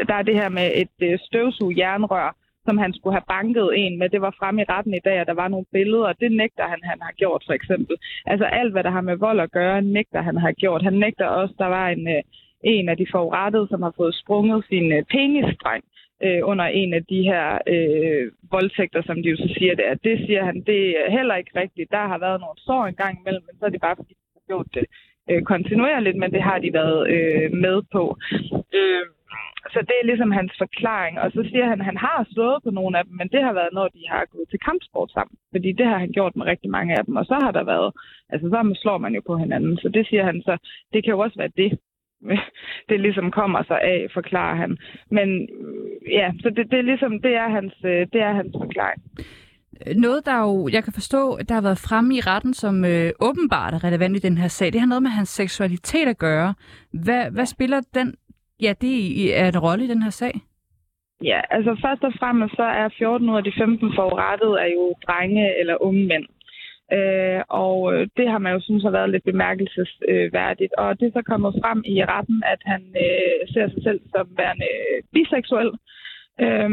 S10: der er det her med et øh, støvsug jernrør, som han skulle have banket en med. Det var frem i retten i dag, at der var nogle billeder, og det nægter han, han har gjort for eksempel. Altså alt, hvad der har med vold at gøre, nægter han har gjort. Han nægter også, der var en, øh, en af de forurettede, som har fået sprunget sin øh, pengestreng øh, under en af de her øh, voldtægter, som de jo så siger det er. Det siger han, det er heller ikke rigtigt. Der har været nogle sår engang imellem, men så er det bare, fordi de har gjort det øh, kontinuerligt, men det har de været øh, med på. Øh, så det er ligesom hans forklaring. Og så siger han, at han har slået på nogle af dem, men det har været, når de har gået til kampsport sammen. Fordi det har han gjort med rigtig mange af dem. Og så har der været, altså så slår man jo på hinanden. Så det siger han så, det kan jo også være det, det ligesom kommer sig af, forklarer han. Men øh, ja, så det, det er ligesom, det er hans, øh, det er hans forklaring.
S1: Noget, der jo, jeg kan forstå, der har været fremme i retten, som øh, åbenbart er relevant i den her sag, det har noget med hans seksualitet at gøre. Hvad, hvad spiller den Ja, det er en rolle i den her sag.
S10: Ja, altså først og fremmest så er 14 ud af de 15 forurettede er jo drenge eller unge mænd. Øh, og øh, det har man jo synes har været lidt bemærkelsesværdigt. Og det er så kommet frem i retten, at han øh, ser sig selv som værende biseksuel. Øh,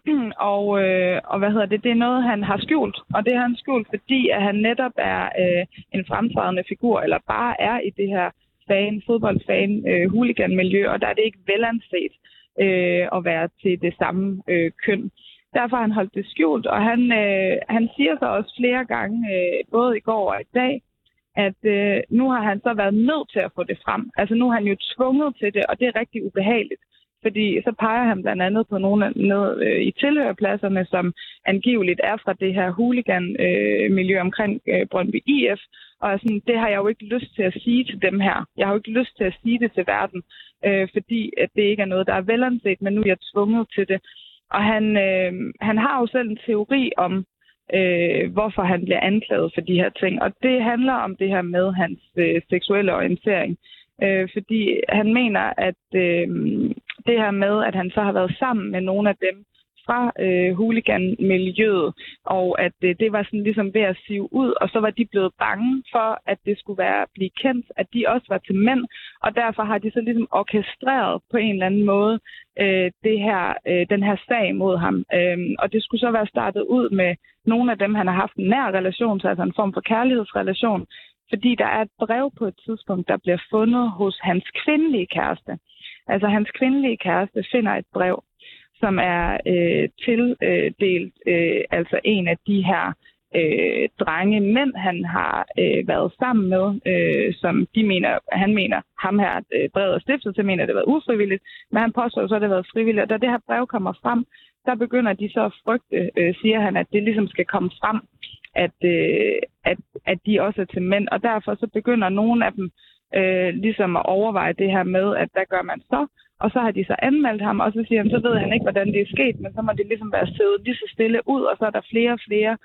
S10: og, øh, og hvad hedder det? Det er noget, han har skjult. Og det har han skjult, fordi at han netop er øh, en fremtrædende figur, eller bare er i det her fan, fodboldfan, øh, huliganmiljø, og der er det ikke velanset øh, at være til det samme øh, køn. Derfor har han holdt det skjult, og han, øh, han siger så også flere gange, øh, både i går og i dag, at øh, nu har han så været nødt til at få det frem. Altså nu er han jo tvunget til det, og det er rigtig ubehageligt. Fordi så peger han blandt andet på nogle af, ned, øh, i tilhørpladserne, som angiveligt er fra det her huligan-miljø øh, omkring øh, Brøndby IF. Og sådan, det har jeg jo ikke lyst til at sige til dem her. Jeg har jo ikke lyst til at sige det til verden, øh, fordi at det ikke er noget, der er velanset, men nu er jeg tvunget til det. Og han, øh, han har jo selv en teori om, øh, hvorfor han bliver anklaget for de her ting. Og det handler om det her med hans øh, seksuelle orientering. Øh, fordi han mener, at øh, det her med, at han så har været sammen med nogle af dem, fra øh, huliganmiljøet, og at øh, det var sådan ligesom ved at sive ud, og så var de blevet bange for, at det skulle være blive kendt, at de også var til mænd, og derfor har de så ligesom orkestreret på en eller anden måde øh, det her, øh, den her sag mod ham. Øh, og det skulle så være startet ud med nogle af dem, han har haft en nær relation til, altså en form for kærlighedsrelation, fordi der er et brev på et tidspunkt, der bliver fundet hos hans kvindelige kæreste. Altså hans kvindelige kæreste finder et brev, som er øh, tildelt øh, altså en af de her øh, drenge mænd, han har øh, været sammen med, øh, som de mener, han mener, ham her øh, brevet er stiftet til, mener, at det har været ufrivilligt, men han påstår så, at det har været frivilligt. Og da det her brev kommer frem, der begynder de så at frygte, øh, siger han, at det ligesom skal komme frem, at, øh, at, at de også er til mænd. Og derfor så begynder nogle af dem øh, ligesom at overveje det her med, at hvad gør man så? Og så har de så anmeldt ham, og så siger han, så ved han ikke, hvordan det er sket, men så må det ligesom være siddet lige så stille ud, og så er der flere og flere,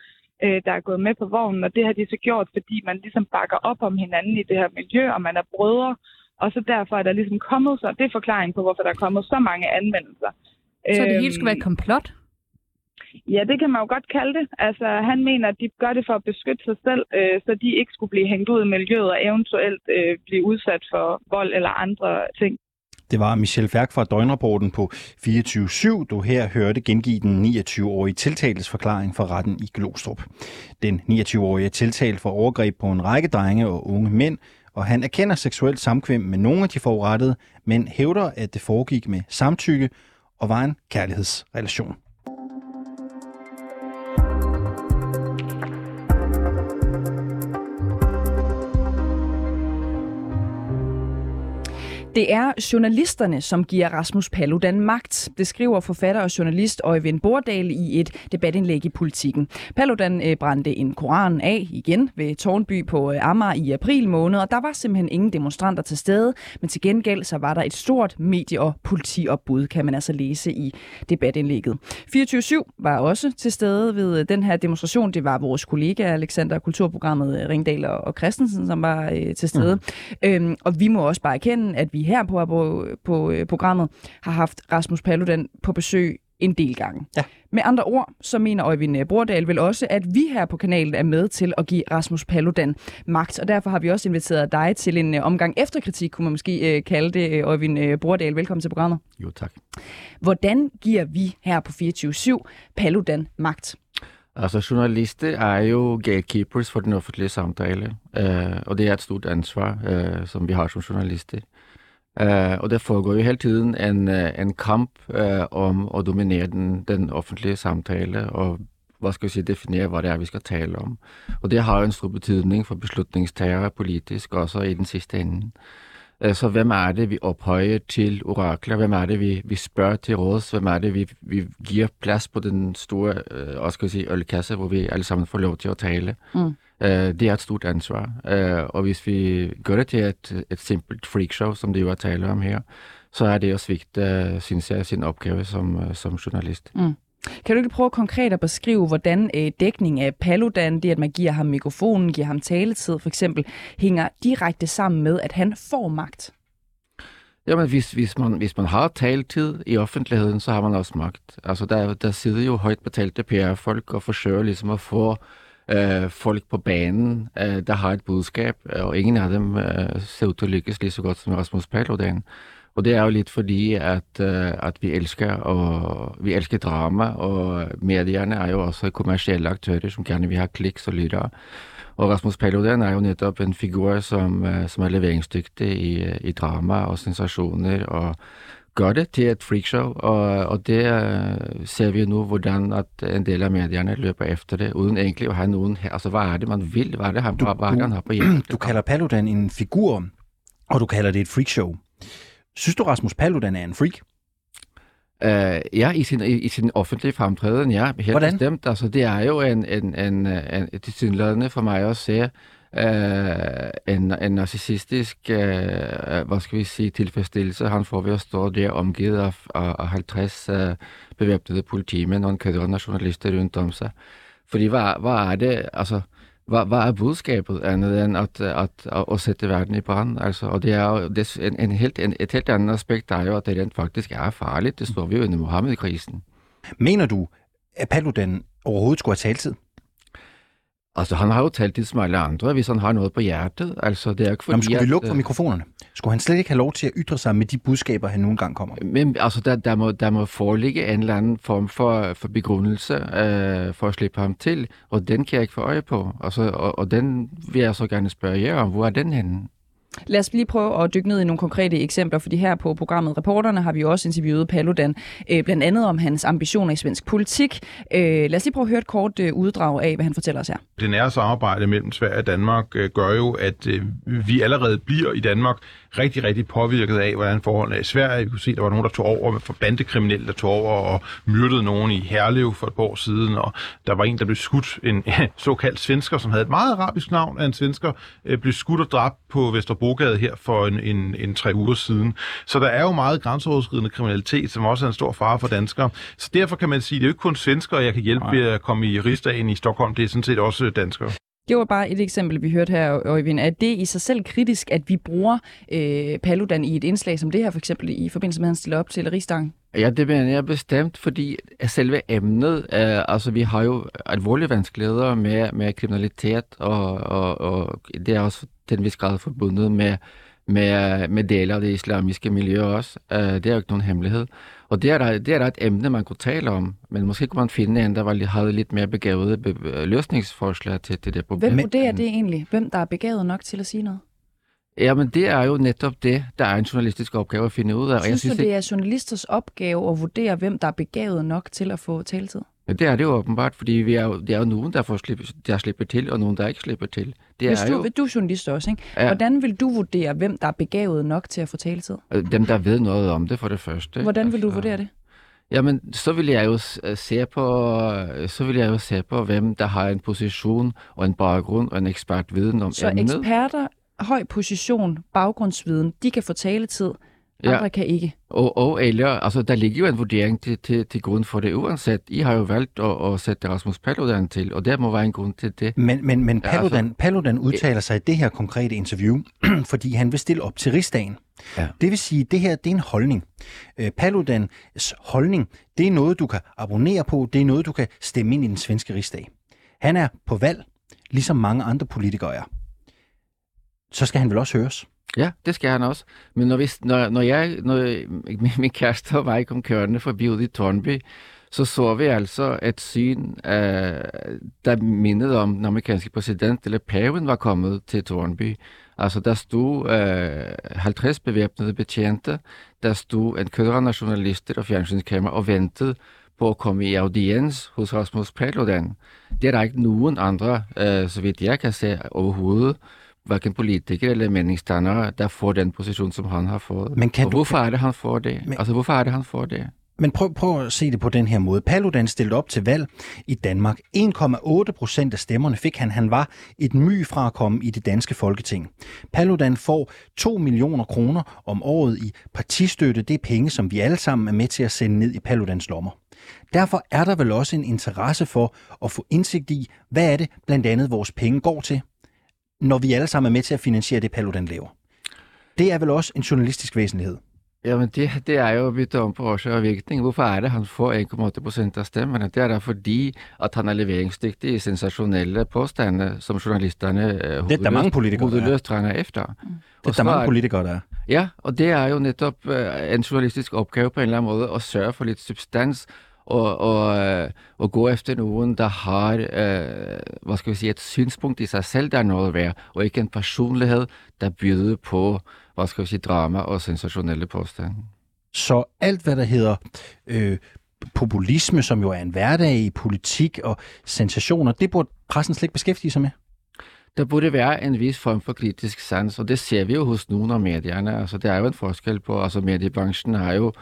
S10: øh, der er gået med på vognen, og det har de så gjort, fordi man ligesom bakker op om hinanden i det her miljø, og man er brødre, Og så derfor er der ligesom kommet så, det er forklaring på, hvorfor der er kommet så mange anmeldelser.
S12: Så det hele
S10: Øhm,
S12: skulle være et komplot?
S10: Ja, det kan man jo godt kalde det. Altså, han mener, at de gør det for at beskytte sig selv, øh, så de ikke skulle blive hængt ud i miljøet og eventuelt øh, blive udsat for vold eller andre ting.
S2: Det var Michel Færk fra Døgnrapporten på 24-7, du her hørte gengive den 29-årige tiltaltes forklaring for retten i Glostrup. Den 29-årige er tiltalt for overgreb på en række drenge og unge mænd, og han erkender seksuelt samkvem med nogle af de forurettede, men hævder, at det foregik med samtykke og var en kærlighedsrelation.
S1: Det er journalisterne, som giver Rasmus Paludan magt. Det skriver forfatter og journalist Øjvind Bordal i et debatindlæg i Politiken. Paludan øh, brændte en koran af igen ved Tornby på øh, Amager i april måned, og der var simpelthen ingen demonstranter til stede, men til gengæld så var der et stort medie- og politiopbud, kan man altså læse i debatindlægget. 24-7 var også til stede ved øh, den her demonstration. Det var vores kollega Alexander, kulturprogrammet Ringdal og og Christensen, som var øh, til stede. Mm. Øhm, og vi må også bare erkende, at vi her på, på, på øh, programmet har haft Rasmus Paludan på besøg en del gange.
S2: Ja.
S1: Med andre ord, så mener Øjvind øh, Bordal vel også, at vi her på kanalen er med til at give Rasmus Paludan magt, og derfor har vi også inviteret dig til en øh, omgang efterkritik, kunne man måske øh, kalde det, Øjvind øh, Bordal. Velkommen til programmet.
S13: Jo, tak.
S1: Hvordan giver vi her på 24-7 Paludan magt?
S13: Altså, journalister er jo gatekeepers for den offentlige samtale, øh, og det er et stort ansvar, øh, som vi har som journalister. Uh, og det foregår jo hele tiden en, eh, en kamp uh, om at dominere den, den offentlige samtale, og hvad skal vi sige, definere, hvad det er, vi skal tale om. Og det har jo en stor betydning for beslutningstagere politisk, også i den sidste ende. Uh, Så hvem er det, vi ophøjer til orakler? Hvem er det, vi, vi spørger til råds? Hvem er det, vi, vi giver plads på den store uh, også skal vi sige, ølkasse, hvor vi alle sammen får lov til at tale?
S1: Mm.
S13: Øh, det er et stort ansvar. Øh, og hvis vi gør det til et, et simpelt freakshow, som det jo er tale om her, så er det at svigte, synes jeg, sin opgave som, øh, som journalist.
S1: Mm. Kan du ikke prøve konkret at beskrive, hvordan øh, dækning af Paludan, det at man giver ham mikrofonen, giver ham taletid for eksempel, hænger direkte sammen med, at han får magt?
S13: Jamen, hvis, hvis, man, hvis man har taletid i offentligheden, så har man også magt. Altså, der, der sidder jo højt betalte PR-folk og forsøger ligesom at få øh, folk på banen, øh, der har et budskab, øh, og ingen af dem øh, ser ud til at lykkes lige så godt som Rasmus Paludan. Og det er jo lidt fordi, at, øh, at vi elsker og vi elsker drama, og medierne er jo også kommersielle aktører, som gerne vil have kliks og lyttere. Og Rasmus Paludan er jo netop en figur, som, øh, som er leveringsdygtig i, i drama og sensationer, og gør det til et freakshow, og, og det øh, ser vi jo nu, hvordan at en del af medierne løber efter det, uden egentlig at have nogen her. Altså, hvad er det, man vil? Hvad er det, han,
S2: Du-
S13: hvad, er det, han har på
S2: Du
S13: hjertet?
S2: kalder Paludan en figur, og du kalder det et freakshow. Synes du, Rasmus Paludan er en freak?
S13: Uh, ja, i sin, i, i sin offentlige fremtræden, ja, helt
S2: Hvordan?
S13: bestemt. Altså, det er jo en, en, en, en, en tilsyneladende for mig at se øh, en, en narcissistisk, eh, øh, hvad skal vi sige, tilfredsstillelse. Han får ved at stå der omgivet af, af, af 50 øh, eh, bevæbnede politimænd og en kadrende journalister rundt om sig. Fordi hvad, hvad er det, altså, hvad, hvad er budskabet andet end at, at, at, at sætte verden i brand? Altså, og det er jo det, en, en helt, en, et helt andet aspekt er jo, at det rent faktisk er farligt. Det står vi jo under Mohammed-krisen.
S2: Mener du, at Paludan overhovedet skulle have taltid?
S13: Altså, han har jo talt til som alle andre, hvis han har noget på hjertet. Altså, det er ikke fordi,
S2: Jamen, skulle vi lukke for
S13: øh,
S2: mikrofonerne? Skulle han slet ikke have lov til at ytre sig med de budskaber, han nogle gange kommer?
S13: Men altså, der, der, må, der må foreligge en eller anden form for, for begrundelse øh, for at slippe ham til, og den kan jeg ikke få øje på. Altså, og, og den vil jeg så gerne spørge jer om. Hvor er den henne?
S1: Lad os lige prøve at dykke ned i nogle konkrete eksempler, fordi her på programmet Reporterne har vi også interviewet Paludan, øh, blandt andet om hans ambitioner i svensk politik. Øh, lad os lige prøve at høre et kort øh, uddrag af, hvad han fortæller os her.
S14: Det nære samarbejde mellem Sverige og Danmark øh, gør jo, at øh, vi allerede bliver i Danmark rigtig, rigtig påvirket af, hvordan forholdene er i Sverige. Vi kunne se, at der var nogen, der tog over for bandekriminelle, der tog over og myrdede nogen i Herlev for et par år siden, og der var en, der blev skudt, en såkaldt svensker, som havde et meget arabisk navn af en svensker, øh, blev skudt og dræbt på Vesterbrogade her for en, en, en tre uger siden. Så der er jo meget grænseoverskridende kriminalitet, som også er en stor fare for danskere. Så derfor kan man sige, at det er jo ikke kun svenskere, jeg kan hjælpe ved at komme i rigsdagen i Stockholm, det er sådan set også danskere.
S1: Det var bare et eksempel, vi hørte her, Øjvind. Er det i sig selv kritisk, at vi bruger øh, Paludan i et indslag som det her, for eksempel i forbindelse med, at han stiller op til rigsdagen?
S13: Ja, det mener jeg bestemt, fordi selve emnet, øh, altså vi har jo alvorlige vanskeligheder med, med kriminalitet, og, og, og det er også den vis grad forbundet med, med, med dele af det islamiske miljø også. Øh, det er jo ikke nogen hemmelighed. Og det er, der, det er der et emne, man kunne tale om, men måske kunne man finde en, der var, havde lidt mere begavede be, løsningsforslag til, til det problem.
S1: Hvem vurderer det egentlig? Hvem der er begavet nok til at sige noget?
S13: Ja, men det er jo netop det, der er en journalistisk opgave at finde ud af.
S1: Synes, jeg synes du, det er journalisters opgave at vurdere, hvem der er begavet nok til at få taletid?
S13: Ja, det er det jo åbenbart, fordi vi er jo, det er jo nogen, der, får slippe, der slipper til, og nogen, der ikke slipper til. Det
S1: Hvis
S13: er
S1: du,
S13: jo,
S1: du er journalist også, ikke?
S13: Ja.
S1: Hvordan vil du vurdere, hvem der er begavet nok til at få taletid?
S13: øh, dem, der ved noget om det for det første.
S1: Hvordan vil du vurdere det?
S13: Jamen, så vil jeg jo øh, se på, så vil jeg jo se på, hvem der har en position og en baggrund og en ekspertviden om
S1: Så
S13: emnet.
S1: eksperter, høj position, baggrundsviden, de kan få taletid,
S13: Ja.
S1: andre kan ikke.
S13: Og, og eller, altså, der ligger jo en vurdering til, til, til grund for det uansett. I har jo valgt at, at sætte Rasmus Paludan til, og der må være en grund til det.
S2: Men, men, men
S13: Ja,
S2: Paludan,
S13: altså-
S2: Paludan udtaler sig i det her konkrete interview, fordi han vil stille op til rigsdagen.
S13: Ja.
S2: Det vil sige, at det her det er en holdning. Øh, Paludans holdning, det er noget, du kan abonnere på, det er noget, du kan stemme ind i den svenske rigsdag. Han er på valg, ligesom mange andre politikere er. Så skal han vel også høres?
S13: Ja, det skal han også. Men når, vi, når, når jeg, når min, min kæreste og mig kom kørende forbi ude i Tornby, så så vi altså et syn, øh, der mindede om den amerikanske præsident, eller paven var kommet til Tornby. Altså, der stod øh, 50 bevæbnede betjente, der stod en kødrende af journalister og fjernsynskamera og ventede på at komme i audiens hos Rasmus Paludan. Det er der ikke nogen andre, øh, så vidt jeg kan se overhovedet, hverken politikere eller meningsdannere, der får den position, som han har fået.
S2: Men kan
S13: og
S2: du-
S13: hvorfor er det, han får det?
S2: Men-
S13: Altså, hvorfor er det, han får det?
S2: Men prøv, prøv at se det på den her måde. Paludan stillede op til valg i Danmark. 1,8 procent af stemmerne fik han. Han var et my fra at komme i det danske folketing. Paludan får 2 millioner kroner om året i partistøtte. Det er penge, som vi alle sammen er med til at sende ned i Paludans lommer. Derfor er der vel også en interesse for at få indsigt i, hvad er det blandt andet vores penge går til, når vi alle sammen er med til at finansiere det, Paludan laver. Det er vel også en journalistisk væsentlighed.
S13: Jamen, det, det er jo bytte om på årsag og virkning. Hvorfor er det, han får 1,8 procent af stemmerne? Det er da fordi, at han er leveringsdygtig i sensationelle påstande, som journalisterne øh,
S2: Det er der mange politikere, der er.
S13: hovedløst regner efter.
S2: Det er der mange politikere, der er.
S13: Ja, og det er jo netop øh, en journalistisk opgave på en eller anden måde at sørge for lidt substans og, og, øh, og gå efter nogen, der har øh, hvad skal vi sige, et synspunkt i sig selv, der er noget værd, og ikke en personlighed, der byder på hvad skal vi sige, drama og sensationelle påstande.
S2: Så alt, hvad der hedder øh, populisme, som jo er en hverdag i politik og sensationer, det burde pressen slet ikke beskæftige sig med.
S13: Der burde være en vis form for kritisk sans, og det ser vi jo hos nogle af medierne. Altså, der er jo en forskel på, altså mediebranchen har jo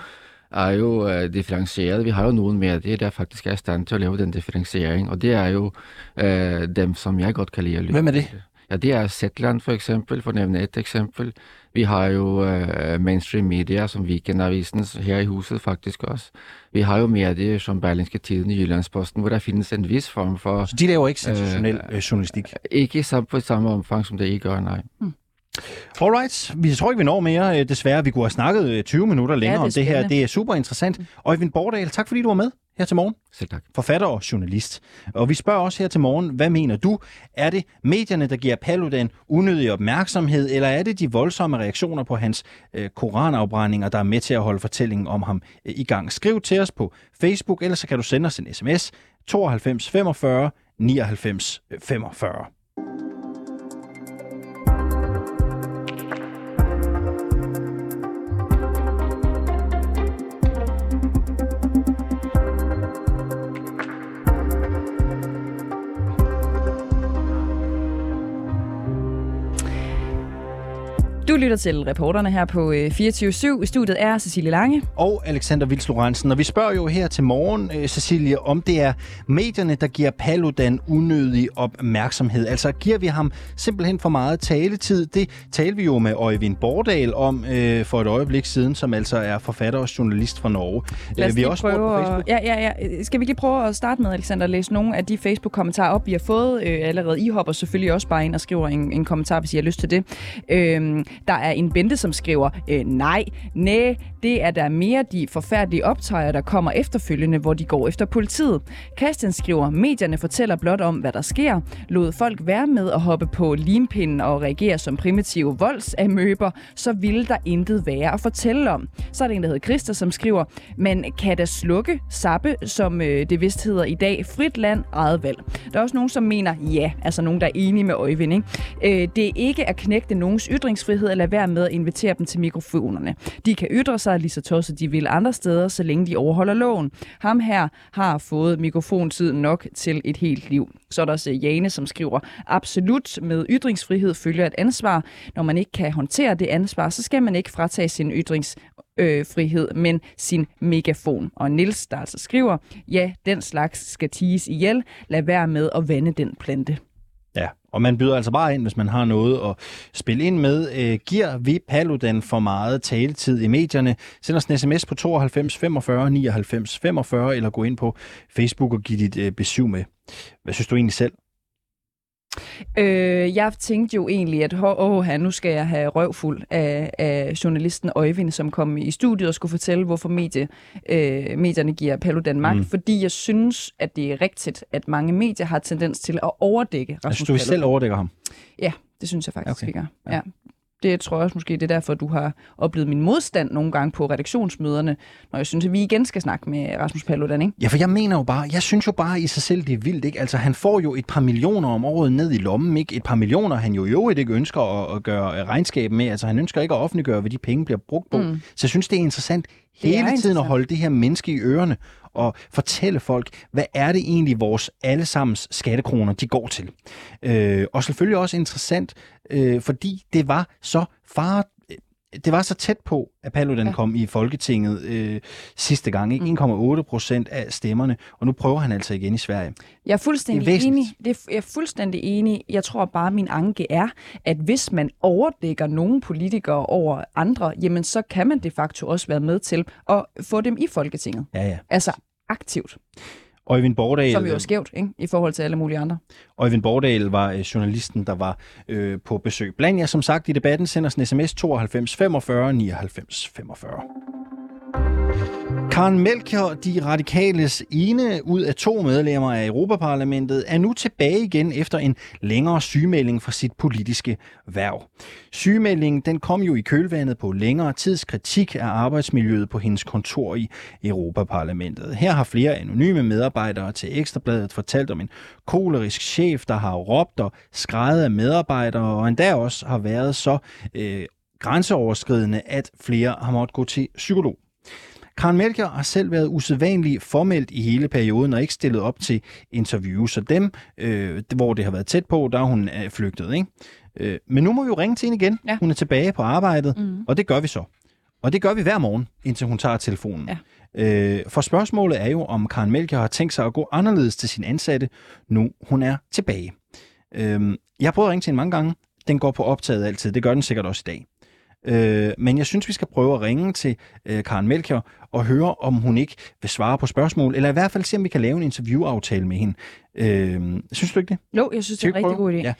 S13: er jo differentieret. Vi har jo nogle medier, der faktisk er i stand til at lave den differentiering, og det er jo øh, dem, som jeg godt kan lide at lytte
S2: Hvem er det?
S13: til. Ja, det er Zetland for eksempel, for at nævne et eksempel. Vi har jo øh, mainstream media, som Weekendavisen her i huset faktisk også. Vi har jo medier som Berlingske Tiden i Jyllandsposten, hvor der findes en vis form for...
S2: Så de laver ikke sensationel øh, journalistik?
S13: Ikke på samme omfang, som det I gør, nej.
S2: Alright, vi tror ikke, vi når mere, øh, desværre. Vi kunne have snakket øh, 20 minutter længere
S13: det er
S2: om det her. Det er super interessant. Øjvind Bordal, tak fordi du var med her til morgen.
S13: Selv tak.
S2: Forfatter og journalist. Og vi spørger også her til morgen, hvad mener du? Er det medierne, der giver Paludan unødig opmærksomhed, eller er det de voldsomme reaktioner på hans øh, koranafbrændinger, der er med til at holde fortællingen om ham øh, i gang? Skriv til os på Facebook, eller så kan du sende os en sms 92 45 99 45.
S1: Du lytter til reporterne her på øh, 24-7. Studiet er Cecilie Lange.
S2: Og Alexander Vils Lorentzen. Og vi spørger jo her til morgen, øh, Cecilie, om det er medierne, der giver Paludan unødig opmærksomhed. Altså giver vi ham simpelthen for meget taletid? Det talte vi jo med Øjvind Bordal om øh, for et øjeblik siden, som altså er forfatter og journalist fra Norge.
S1: Lad os
S2: Øh, vi har
S1: lige
S2: også
S1: prøve
S2: på Facebook.
S1: at, ja, ja, ja. Skal vi lige prøve at starte med, Alexander, at læse nogle af de Facebook-kommentarer op, vi har fået øh, allerede. I hopper selvfølgelig også bare ind og skriver en, en kommentar, hvis I har lyst til det. Øhm, der er en Bente, som skriver, øh, nej, næ, det er der mere de forfærdelige optøjer, der kommer efterfølgende, hvor de går efter politiet. Christian skriver, medierne fortæller blot om, hvad der sker. Lod folk være med at hoppe på limpinden og reagere som primitive voldsamøber, så ville der intet være at fortælle om. Så er der en, der hedder Christa, som skriver, man kan da slukke, sappe, som øh, det vist hedder i dag, frit land, eget valg. Der er også nogen, som mener, ja, altså nogen, der er enige med Øjvind, ikke? Øh, det er ikke at knægte nogens ytringsfrihed at lade være med at invitere dem til mikrofonerne. De kan ytre sig lige så tosset de vil andre steder, så længe de overholder loven. Ham her har fået mikrofontid nok til et helt liv. Så er der også eh, Jane, som skriver, absolut med ytringsfrihed følger et ansvar. Når man ikke kan håndtere det ansvar, så skal man ikke fratage sin ytrings øh, frihed, men sin megafon. Og Nils der altså skriver, ja, den slags skal tiges ihjel. Lad være med at vande den plante.
S2: Og man byder altså bare ind, hvis man har noget at spille ind med. Øh, giver vi Paludan for meget taletid i medierne? Send os en sms på 92 45 99 45, eller gå ind på Facebook og giv dit øh, besøg med. Hvad synes du egentlig selv?
S1: Øh, jeg tænkte jo egentlig, at åh, nu skal jeg have røvfuld af, af journalisten Øjvind, som kom i studiet og skulle fortælle, hvorfor medie, øh, medierne giver Paludan magt.
S2: Mm.
S1: Fordi jeg synes, at det er rigtigt, at mange medier har tendens til at overdække Rasmus
S2: Jeg synes, du selv
S1: Paludan.
S2: overdækker ham.
S1: Ja, det synes jeg faktisk,
S2: Okay.
S1: vi gør. Ja. Det tror jeg også måske, det er derfor, du har oplevet min modstand nogle gange på redaktionsmøderne, når jeg synes, at vi igen skal snakke med Rasmus Paludan, ikke?
S2: Ja, for jeg mener jo bare, jeg synes jo bare i sig selv, det er vildt, ikke? Altså, han får jo et par millioner om året ned i lommen, ikke? Et par millioner, han jo i øvrigt ikke ønsker at, at gøre regnskab med. Altså, han ønsker ikke at offentliggøre, hvad de penge bliver brugt på.
S1: Mm.
S2: Så jeg synes, det er interessant
S1: er
S2: hele tiden at holde det her menneske i ørerne og fortælle folk, hvad er det egentlig vores allesammens skattekroner, de går til. Øh, og selvfølgelig også interessant, øh, fordi det var så far det var så tæt på, at Paludan ja. Kom i Folketinget øh, sidste gang. Ikke? 1,8 procent af stemmerne, og nu prøver han altså igen i Sverige.
S1: Jeg er fuldstændig
S2: Det er
S1: enig. Det er, jeg er fuldstændig enig. Jeg tror bare, at min anke er, at hvis man overdækker nogle politikere over andre, jamen så kan man de facto også være med til at få dem i Folketinget.
S2: Ja, ja.
S1: Altså aktivt,
S2: Øjvind Bordal,
S1: som jo er skævt ikke? i forhold til alle mulige andre.
S2: Øjvind Bordal var øh, journalisten, der var øh, på besøg. Bland jer som sagt i debatten, sender en sms 92 45 99 45. Karen Melchior, de radikales ene ud af to medlemmer af Europaparlamentet, er nu tilbage igen efter en længere sygemelding fra sit politiske værv. Sygemeldingen den kom jo i kølvandet på længere tids kritik af arbejdsmiljøet på hendes kontor i Europaparlamentet. Her har flere anonyme medarbejdere til Ekstrabladet fortalt om en kolerisk chef, der har råbt og skrejet af medarbejdere, og endda også har været så øh, grænseoverskridende, at flere har måttet gå til psykolog. Karen Melchior har selv været usædvanligt formelt i hele perioden og ikke stillet op til interviews, så dem, øh, hvor det har været tæt på, der er hun øh, flygtet. Ikke? Øh, men nu må vi jo ringe til hende igen.
S1: Ja.
S2: Hun er tilbage på arbejdet,
S1: Mhm.
S2: og det gør vi så. Og det gør vi hver morgen, indtil hun tager telefonen.
S1: Ja.
S2: Øh, for spørgsmålet er jo, om Karen Melchior har tænkt sig at gå anderledes til sin ansatte, nu hun er tilbage. Øh, jeg har prøvet at ringe til hende mange gange. Den går på optaget altid. Det gør den sikkert også i dag. Øh, men jeg synes, vi skal prøve at ringe til øh, Karen Melchior og høre, om hun ikke vil svare på spørgsmål, eller i hvert fald se, om vi kan lave en interviewaftale med hende. Øh, synes du ikke det?
S1: Jo, jeg synes, det er en rigtig god idé.
S2: Ja.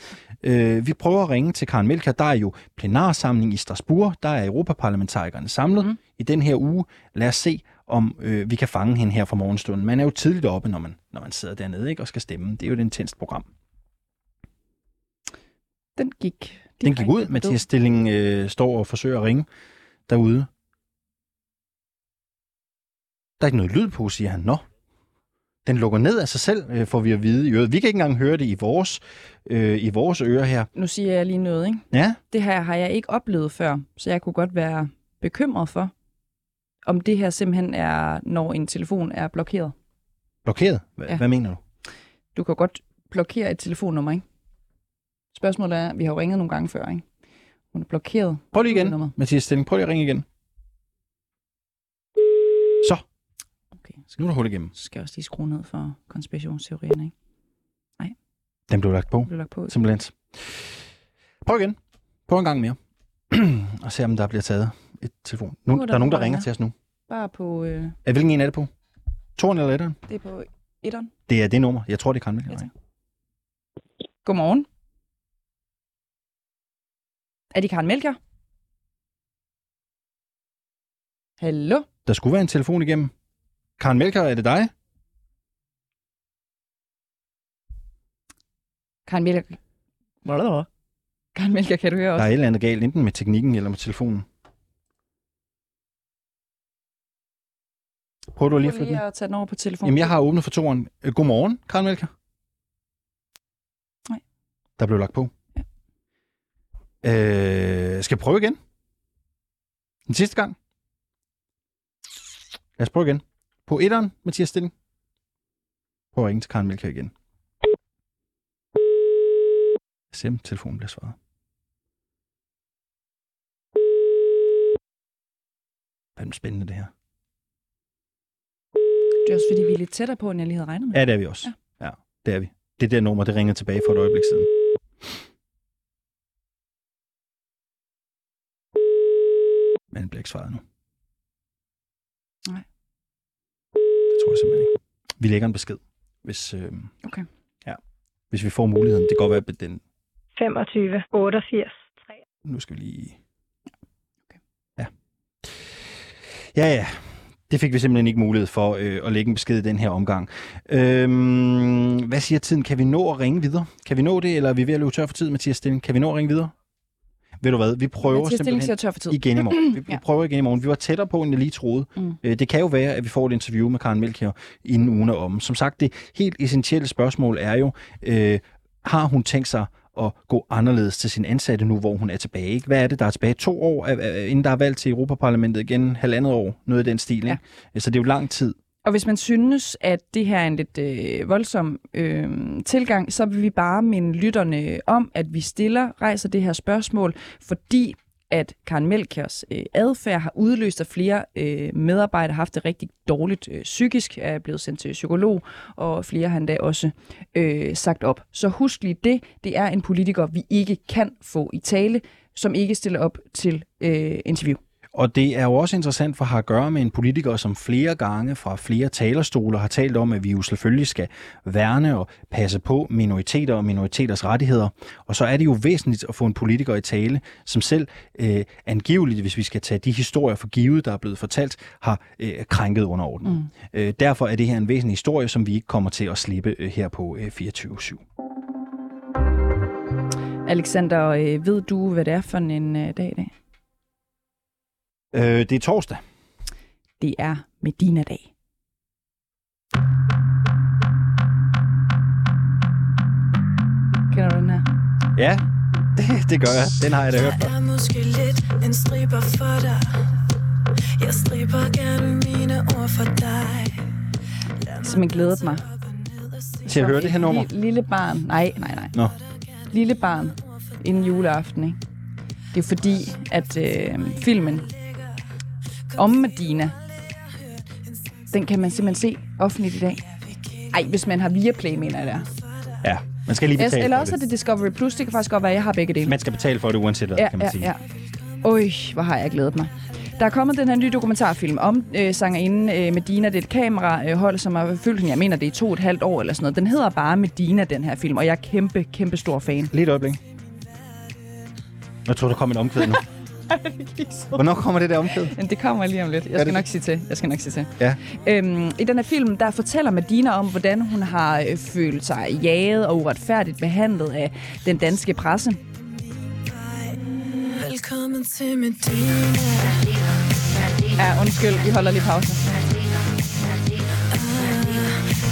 S2: Øh, vi prøver at ringe til Karen Melchior. Der er jo plenarsamling i Strasbourg. Der er europaparlamentarikerne samlet mm. i den her uge. Lad os se, om øh, vi kan fange hende her fra morgenstunden. Man er jo tidligt oppe, når man, når man sidder dernede ikke, og skal stemme. Det er jo et intenst program.
S1: Den gik.
S2: Den gik ud. Mathias Stilling øh, står og forsøger at ringe derude. Der er ikke noget lyd på, siger han. Nå. Den lukker ned af sig selv, øh, får vi at vide i øret. Vi kan ikke engang høre det i vores, øh, i vores ører her.
S1: Nu siger jeg lige noget, ikke?
S2: Ja,
S1: Det her har jeg ikke oplevet før, så jeg kunne godt være bekymret for, om det her simpelthen er, når en telefon er blokeret.
S2: blokeret. H-
S1: Ja.
S2: Hvad mener du?
S1: Du kan godt blokere et telefonnummer, ikke? Spørgsmålet er, vi har jo ringet nogle gange før, ikke? Hun er blokeret.
S2: Prøv lige igen. Mathias Stilling. Prøv lige at ringe igen. Så.
S1: Okay,
S2: Nu er der hul igennem.
S1: Så skal jeg også lige skrue ned for konspirationsteorierne, ikke?
S2: Den blev lagt på.
S1: Den blev lagt på.
S2: Simpelthen. Prøv igen. Prøv en gang mere. og se, om der bliver taget et telefon. Nu,
S1: Nu er
S2: der, er nogen, der ringer til os nu.
S1: Bare på... Øh,
S2: Er, hvilken en er det på? Toren eller etteren?
S1: det er på etteren.
S2: Det er det nummer. Jeg tror, det er Karen.
S1: Ja, Godmorgen. Er det Karen Melker? Hallo?
S2: Der skulle være en telefon igennem. Karen Mælker, er det dig?
S1: Karen Melker. Blablabla. Karen Melker, kan du høre
S2: Der
S1: også?
S2: er et eller andet galt, enten med teknikken eller med telefonen. Prøv du lige at flytte
S1: lige at tage den over på telefonen.
S2: Jamen, jeg har åbnet for toren. Øh, Godmorgen, Karen Mælker.
S1: Nej.
S2: Der blev lagt på. Øh, skal jeg prøve igen? Den sidste gang? Lad os prøve igen. På etteren, Mathias Stilling. Prøv at ringe til Karen Mælker igen. Se om telefonen bliver svaret. Fandme spændende det her.
S1: Det er også fordi, vi er lidt tættere på, end jeg lige havde regnet med.
S2: Ja, det er vi også. Ja. ja, det er vi. Det der nummer, det ringede tilbage for et øjeblik siden. Men det bliver ikke svaret nu.
S1: Nej.
S2: Det tror jeg simpelthen ikke. Vi lægger en besked, hvis, øh,
S1: Okay.
S2: ja, hvis vi får muligheden. Det kan godt være, at den...
S12: 25, 88, 3.
S2: Nu skal vi lige... Ja. Ja, ja. Det fik vi simpelthen ikke mulighed for øh, at lægge en besked i den her omgang. Øhm, hvad siger tiden? Kan vi nå at ringe videre? Kan vi nå det, eller er vi ved at løbe tør for tid, Mathias Stilling? Kan vi nå at ringe videre? Ved du hvad, vi prøver simpelthen
S1: tør for tid.
S2: igen i morgen. Vi, vi
S1: Ja.
S2: prøver igen i morgen. Vi var tættere på, end jeg lige troede.
S1: Mm.
S2: Øh, det kan jo være, at vi får et interview med Karen Melchior inden ugen er om. Som sagt, det helt essentielle spørgsmål er jo, øh, har hun tænkt sig at gå anderledes til sin ansatte nu, hvor hun er tilbage? Ikke? Hvad er det, der er tilbage? To år, øh, øh, inden der er valg til Europaparlamentet igen, halvandet år, noget i den stil. Ikke? Så det er jo lang tid.
S1: Og hvis man synes, at det her er en lidt øh, voldsom øh, tilgang, så vil vi bare minde lytterne om, at vi stiller, rejser det her spørgsmål, fordi at Karen Melkers øh, adfærd har udløst, at flere øh, medarbejdere har haft det rigtig dårligt øh, psykisk, er blevet sendt til psykolog, og flere har endda også øh, sagt op. Så husk lige det, det er en politiker, vi ikke kan få i tale, som ikke stiller op til øh, interview.
S2: Og det er jo også interessant for at have at gøre med en politiker, som flere gange fra flere talerstoler har talt om, at vi jo selvfølgelig skal værne og passe på minoriteter og minoriteters rettigheder. Og så er det jo væsentligt at få en politiker i tale, som selv øh, angiveligt, hvis vi skal tage de historier for givet, der er blevet fortalt, har øh, krænket underordnet. Mm. Øh, derfor er det her en væsentlig historie, som vi ikke kommer til at slippe øh, her på øh, 24-7.
S1: Alexander, øh, ved du, hvad det er for en øh, dag i dag?
S2: Øh, det er torsdag.
S1: Det er Medina-dag. Kender du den her?
S2: Ja, det, det gør jeg. Den har jeg da hørt før.
S15: er måske lidt en striber for dig Jeg striber gerne mine ord for dig
S1: Som jeg glædet mig.
S2: Til at høre det her nummer?
S1: Lille, lille barn. Nej, nej, nej.
S2: Nå.
S1: Lille barn inden juleaften, ikke? Det er fordi, at øh, filmen om Medina, den kan man simpelthen se offentligt i dag. Ej, hvis man har Viaplay, mener jeg det er.
S2: Ja, man skal lige betale
S1: Eller også er
S2: det.
S1: Discovery Plus. Det kan faktisk godt være, at jeg har begge dele.
S2: Man skal betale for det uanset hvad,
S1: ja,
S2: kan man
S1: ja,
S2: sige.
S1: ja. Øj, hvor har jeg glædet mig. Der er kommet den her nye dokumentarfilm om øh, sangerinden øh, Medina. Det er et kamerahold, som har fyldt hende, jeg mener, det er to og et halvt år eller sådan noget. Den hedder bare Medina, den her film, og jeg er kæmpe, kæmpe stor fan.
S2: Lige et øjeblik. Jeg tror, der kommer et omkvæd nu. Hvornår kommer det der omkvæd?
S1: Det kommer lige om lidt. Jeg skal
S2: det
S1: nok sige til. Jeg skal nok sige til.
S2: Ja.
S1: Øhm, I den her film, der fortæller Medina om, hvordan hun har øh, følt sig jaget og uretfærdigt behandlet af den danske presse.
S15: Velkommen til Medina
S1: Ja, undskyld, vi holder lige pause.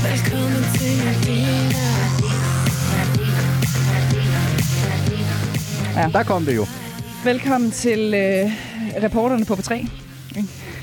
S15: Velkommen til Medina
S2: Ja. Der kom det jo.
S1: Velkommen til øh, reporterne på P3.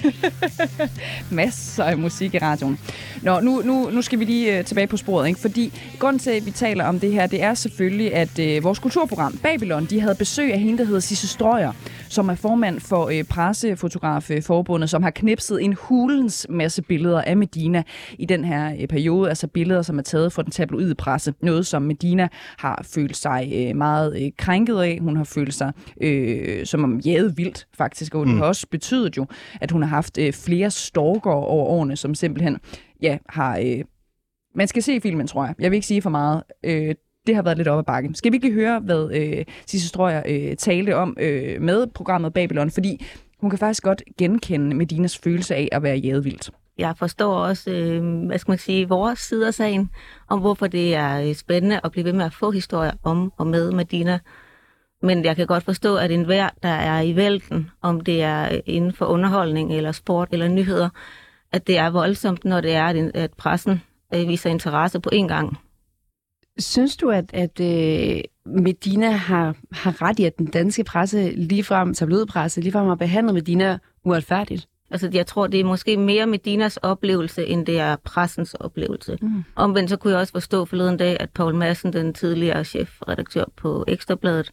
S1: Masser af musik i radioen. Nå, nu, nu, nu skal vi lige uh, tilbage på sporet, ikke? fordi grunden til, at vi taler om det her, det er selvfølgelig, at uh, vores kulturprogram, Babylon, de havde besøg af hende, der hedder Sisse Strøger, som er formand for uh, Pressefotografforbundet, som har knipset en hulens masse billeder af Medina i den her uh, periode, altså billeder, som er taget fra den tabloide presse. Noget, som Medina har følt sig uh, meget uh, krænket af. Hun har følt sig uh, som om jæget vildt, faktisk, og det
S2: Mm.
S1: har også betydet jo, at hun har haft øh, flere stalker over årene, som simpelthen ja, har... Øh, man skal se filmen, tror jeg. Jeg vil ikke sige for meget. Øh, det har været lidt op ad bakken. Skal vi ikke høre, hvad øh, Sisse Strøger øh, talte om øh, med programmet Babylon? Fordi hun kan faktisk godt genkende Medinas følelse af at være jædevildt.
S16: Jeg forstår også, øh, hvad skal man sige, vores side af sagen, om hvorfor det er øh, spændende at blive ved med at få historier om og med Medina. Men jeg kan godt forstå, at enhver, der er i vælten, om det er inden for underholdning eller sport eller nyheder, at det er voldsomt, når det er, at- pressen øh, viser interesse på én gang.
S17: Synes du, at, at øh, Medina har, har ret i, at den danske presse, ligefrem tabloidpresse, ligefrem har behandlet Medina uretfærdigt?
S16: Altså, jeg tror, det er måske mere Medinas oplevelse, end det er pressens oplevelse.
S17: Mm.
S16: Omvendt så kunne jeg også forstå forleden dag, at Paul Madsen, den tidligere chefredaktør på Ekstrabladet,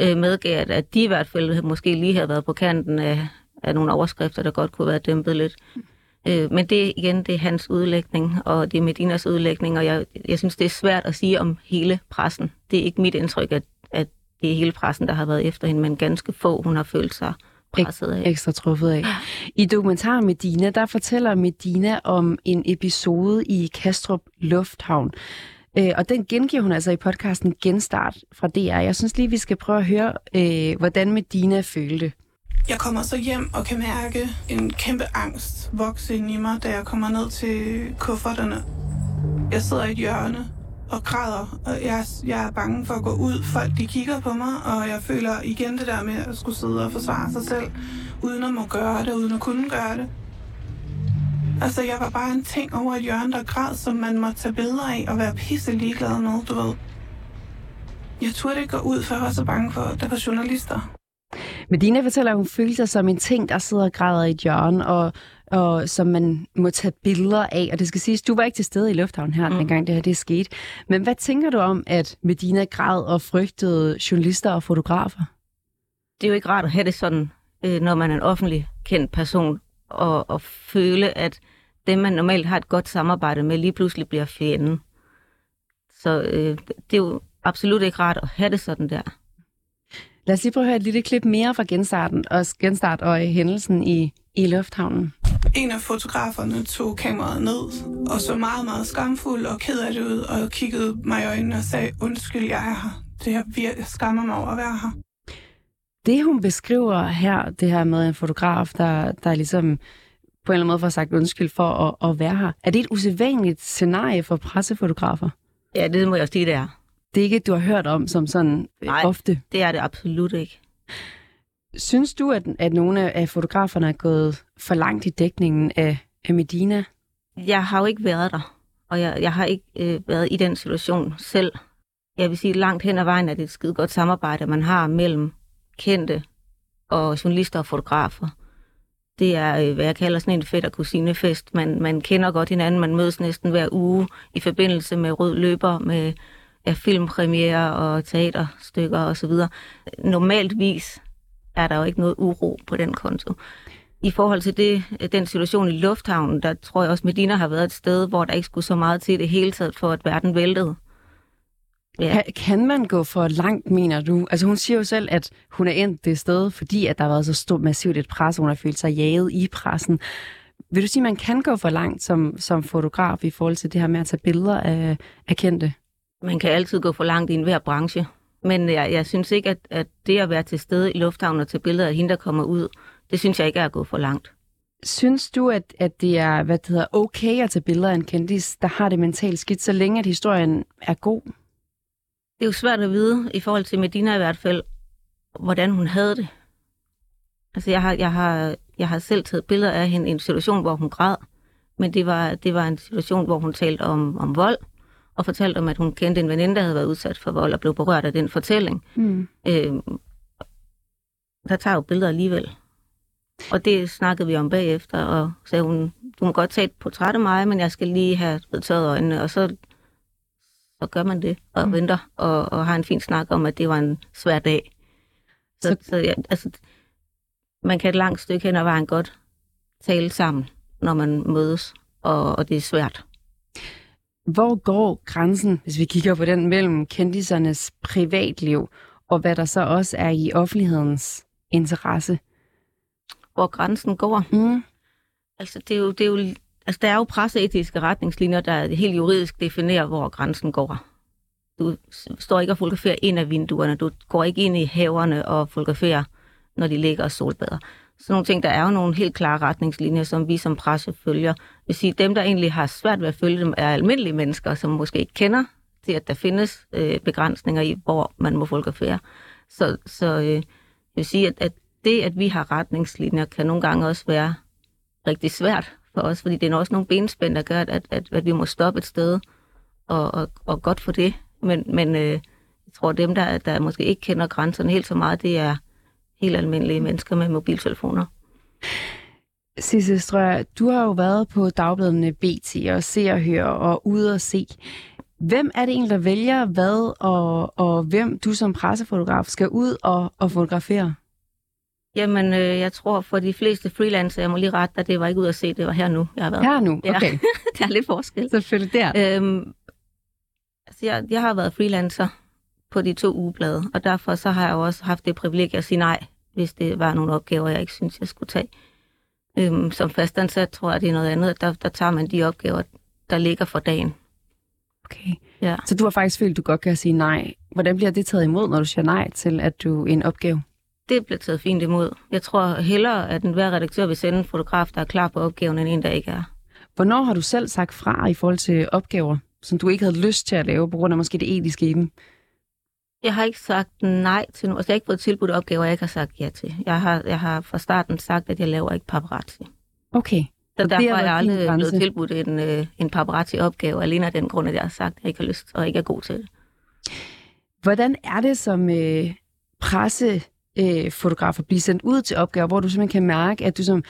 S16: øh, medgav, at- at de i hvert fald måske lige havde været på kanten af, af nogle overskrifter, der godt kunne være dæmpet lidt. Øh, men det igen, det er hans udlægning, og det er Medinas udlægning, og jeg, jeg synes, det er svært at sige om hele pressen. Det er ikke mit indtryk, at, at det er hele pressen, der har været efter hende, men ganske få, hun har følt sig presset af.
S17: Ekstra truffet af. I dokumentaren Medina, der fortæller Medina om en episode i Kastrup Lufthavn. Øh, og den gengiver hun altså i podcasten Genstart fra DR. Jeg synes lige, vi skal prøve at høre, øh, hvordan Medina følte.
S18: Jeg kommer så hjem og kan mærke en kæmpe angst vokse ind i mig, da jeg kommer ned til kufferterne. Jeg sidder i et hjørne og græder, og jeg, jeg er bange for at gå ud. Folk de kigger på mig, og jeg føler igen det der med at skulle sidde og forsvare sig selv, uden at må gøre det, uden at kunne gøre det. Altså, jeg var bare en ting over et hjørne, der græd, som man måtte tage billeder af og være pisse ligeglad med, du ved. Jeg turde ikke gå ud, for jeg var så bange for, at der var journalister.
S17: Medina fortæller, at hun følte sig som en ting, der sidder og græder i et hjørne, og, og som man må tage billeder af. Og det skal siges, du var ikke til stede i lufthavnen her, mm. dengang det her det skete. Men hvad tænker du om, at Medina græd og frygtede journalister og fotografer?
S16: det er jo ikke rart at have det sådan, øh, når man er en offentlig kendt person, og, og føle, at dem, man normalt har et godt samarbejde med, lige pludselig bliver fjenden. Så øh, det er jo absolut ikke rart at have det sådan der.
S17: Lad os lige prøve at høre et lille klip mere fra genstarten, og genstart og hændelsen i, i lufthavnen.
S18: En af fotograferne tog kameraet ned og så meget, meget skamfuld og ked af det ud og kiggede mig i øjnene og sagde, undskyld, jeg er her. Det her vir- jeg skammer mig over at være her.
S17: Det, hun beskriver her, det her med en fotograf, der, der ligesom på en eller anden måde får sagt undskyld for at, at være her. Er det et usædvanligt scenarie for pressefotografer?
S16: Ja, det må jeg sige, det er.
S17: Det er ikke et, du har hørt om som sådan øh,
S16: Nej,
S17: ofte?
S16: det er det absolut ikke.
S17: Synes du, at, at nogle af fotograferne er gået for langt i dækningen af, af Medina?
S16: Jeg har jo ikke været der, og jeg, jeg har ikke øh, været i den situation selv. Jeg vil sige, langt hen ad vejen er det et skide godt samarbejde, man har mellem kendte og journalister og fotografer. Det er, øh, hvad jeg kalder sådan en fedt og kusinefest. Man, man kender godt hinanden, man mødes næsten hver uge i forbindelse med rød løber, med ja, filmpremiere og teaterstykker osv. Normaltvis er der jo ikke noget uro på den konto. I forhold til det, den situation i lufthavnen, der tror jeg også, Medina har været et sted, hvor der ikke skulle så meget til det hele taget, for at verden væltede.
S17: Ja. Kan, kan man gå for langt, mener du? Altså hun siger jo selv, at hun er endt det sted, fordi at der har været så stort massivt et pres, og hun har følt sig jaget i pressen. Vil du sige, at man kan gå for langt som, som fotograf i forhold til det her med at tage billeder af, af kendte?
S16: Man kan altid gå for langt i enhver branche. Men jeg, jeg synes ikke, at, at det at være til stede i lufthavnen og tage billeder af hende, der kommer ud, det synes jeg ikke er at gå for langt.
S17: Synes du, at, at det er hvad det hedder, okay at tage billeder af en kendis, der har det mentalt skidt, så længe at historien er god?
S16: Det er jo svært at vide, i forhold til Medina i hvert fald, hvordan hun havde det. Altså, jeg har, jeg har, jeg har selv taget billeder af hende i en situation, hvor hun græd. Men det var, det var en situation, hvor hun talte om, om vold, og fortalte om, at hun kendte en veninde, der havde været udsat for vold, og blev berørt af den fortælling.
S17: Mm.
S16: Øh, der tager jo billeder alligevel. Og det snakkede vi om bagefter, og sagde hun, du må godt tage et portræt af mig, men jeg skal lige have tørret øjnene, og så, så gør man det, og mm. venter, og, og har en fin snak om, at det var en svær dag. Så, så, så ja, altså, man kan et langt stykke hen ad vejen godt tale sammen, når man mødes, og, og det er svært.
S17: Hvor går grænsen, hvis vi kigger på den, mellem kendisernes privatliv og hvad der så også er i offentlighedens interesse?
S16: Hvor grænsen går?
S17: Mm.
S16: Altså, det er jo, det er jo, altså, der er jo presseetiske retningslinjer, der helt juridisk definerer, hvor grænsen går. Du står ikke og fotograferer ind af vinduerne. Du går ikke ind i haverne og fotograferer, når de ligger og solbader. Sådan nogle ting, der er jo nogle helt klare retningslinjer, som vi som presse følger. Det vil sige, dem, der egentlig har svært ved at følge dem, er almindelige mennesker, som måske ikke kender til, at der findes øh, begrænsninger i, hvor man må fotografere. Så, så øh, jeg vil sige, at, at det, at vi har retningslinjer, kan nogle gange også være rigtig svært for os, fordi det er også nogle benspænd, der gør, at, at, at vi må stoppe et sted, og, og, og godt for det. Men, men øh, jeg tror, dem, der, der måske ikke kender grænserne helt så meget, det er helt almindelige mennesker med mobiltelefoner.
S17: Sisse Strøger, du har jo været på dagbladene BT og Se og Høre og Ude og Se. Hvem er det egentlig, der vælger hvad, og, og hvem du som pressefotograf skal ud og, og fotografere?
S16: Jamen, øh, jeg tror for de fleste freelancer, jeg må lige rette dig, det var ikke ud at se, det var her nu, jeg har været.
S17: Her nu, okay.
S16: Ja, det er lidt forskel.
S17: Selvfølgelig der.
S16: Øhm, altså, jeg, jeg har været freelancer på de to ugeblade, og derfor så har jeg jo også haft det privilegie at sige nej, hvis det var nogle opgaver, jeg ikke synes, jeg skulle tage. Øhm, som fastansat tror jeg, det er noget andet. Der, der tager man de opgaver, der ligger for dagen.
S17: Okay.
S16: Ja.
S17: Så du har faktisk følt, at du godt kan sige nej. Hvordan bliver det taget imod, når du siger nej til, at du en opgave?
S16: Det bliver taget fint imod. Jeg tror hellere, at en hver redaktør vil sende en fotograf, der er klar på opgaven, end en, der ikke er.
S17: Hvornår har du selv sagt fra i forhold til opgaver, som du ikke havde lyst til at lave, på grund af måske det etiske i dem?
S16: Jeg har ikke sagt nej til noget. Altså, jeg har ikke fået tilbudt opgaver, jeg ikke har sagt ja til. Jeg har, jeg har fra starten sagt, at jeg laver ikke paparazzi.
S17: Okay.
S16: Så,
S17: Så
S16: derfor er jeg aldrig
S17: grænse.
S16: blevet tilbudt en, øh, en paparazzi-opgave, alene af den grund, at jeg har sagt, at jeg ikke har lyst og ikke er god til det.
S17: Hvordan er det som øh, pressefotograf øh, fotografer blive sendt ud til opgaver, hvor du simpelthen kan mærke, at du som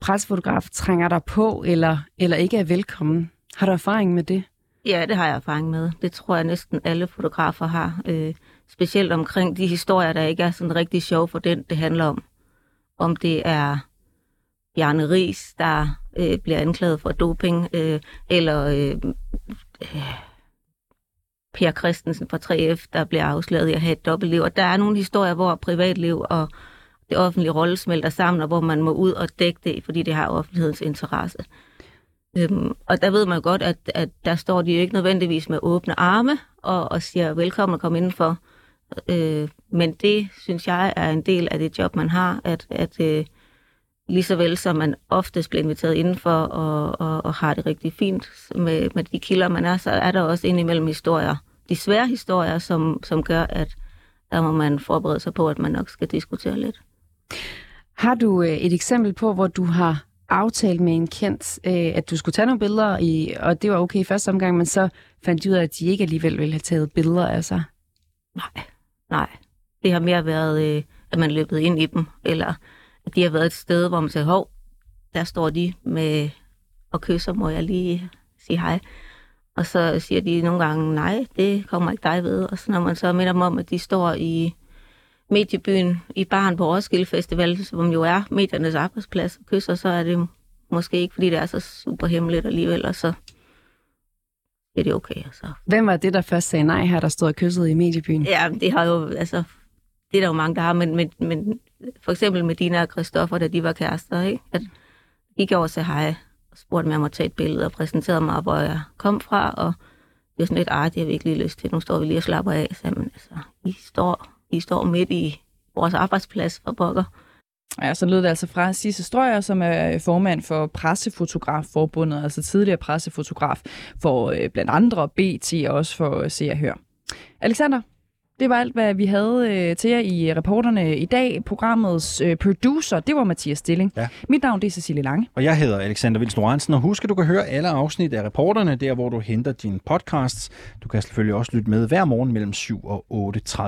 S17: pressefotograf trænger dig på, eller, eller ikke er velkommen? Har du erfaring med det?
S16: Ja, det har jeg erfaring med. Det tror jeg næsten alle fotografer har. Øh, specielt omkring de historier, der ikke er sådan rigtig sjov for den, det handler om. Om det er Bjarne Ries, der øh, bliver anklaget for doping, øh, eller øh, øh, Per Christensen fra 3F, der bliver afsløret i at have et dobbeltliv. Og der er nogle historier, hvor privatliv og det offentlige rolle smelter sammen, og hvor man må ud og dække det, fordi det har offentlighedens interesse. Øhm, og der ved man godt, at, at der står de jo ikke nødvendigvis med åbne arme og, og siger velkommen og kom indenfor. Øh, men det, synes jeg, er en del af det job, man har, at, at øh, lige så vel som man oftest bliver inviteret indenfor og, og, og har det rigtig fint med, med de kilder, man er, så er der også indimellem historier, de svære historier, som, som gør, at der må man forberede sig på, at man nok skal diskutere lidt.
S17: Har du øh, et eksempel på, hvor du har aftalt med en kendt, øh, at du skulle tage nogle billeder, i, og det var okay i første omgang, men så fandt de ud af, at de ikke alligevel ville have taget billeder af sig?
S16: Nej, det har mere været, øh, at man løbet ind i dem, eller de har været et sted, hvor man siger, hov, der står de med og kysser, må jeg lige sige hej. Og så siger de nogle gange, nej, det kommer ikke dig ved. Og så når man så minder dem om, at de står i mediebyen i baren på Roskilde Festival, som jo er mediernes arbejdsplads, og kysser, så er det måske ikke, fordi det er så super hemmeligt alligevel, og så er det okay. Så.
S17: Hvem var det, der først sagde nej her, der stod og kyssede i mediebyen?
S16: Ja, det har jo, altså, det er der jo mange, der har, men, men, men for eksempel med Dina og Christoffer, da de var kærester, ikke? At de gik over og hej, og spurgte mig om at tage et billede, og præsenterede mig, hvor jeg kom fra, og det var sådan lidt, ej, det har vi ikke lige lyst til, nu står vi lige og slapper af. Så, men altså, I står, I står midt i vores arbejdsplads for pokker.
S1: Ja, så lød det altså fra Sisse Strøger, som er formand for Pressefotografforbundet, altså tidligere pressefotograf for øh, blandt andre BT og også for Se og Hør. Alexander, det var alt, hvad vi havde øh, til jer i reporterne i dag. Programmets øh, producer, det var Mathias Stilling.
S2: Ja.
S1: Mit navn det er Cecilie Lange.
S2: Og jeg hedder Alexander Vils Lorentzen, og husk, at du kan høre alle afsnit af reporterne, der hvor du henter dine podcasts. Du kan selvfølgelig også lytte med hver morgen mellem 7 og 8.30.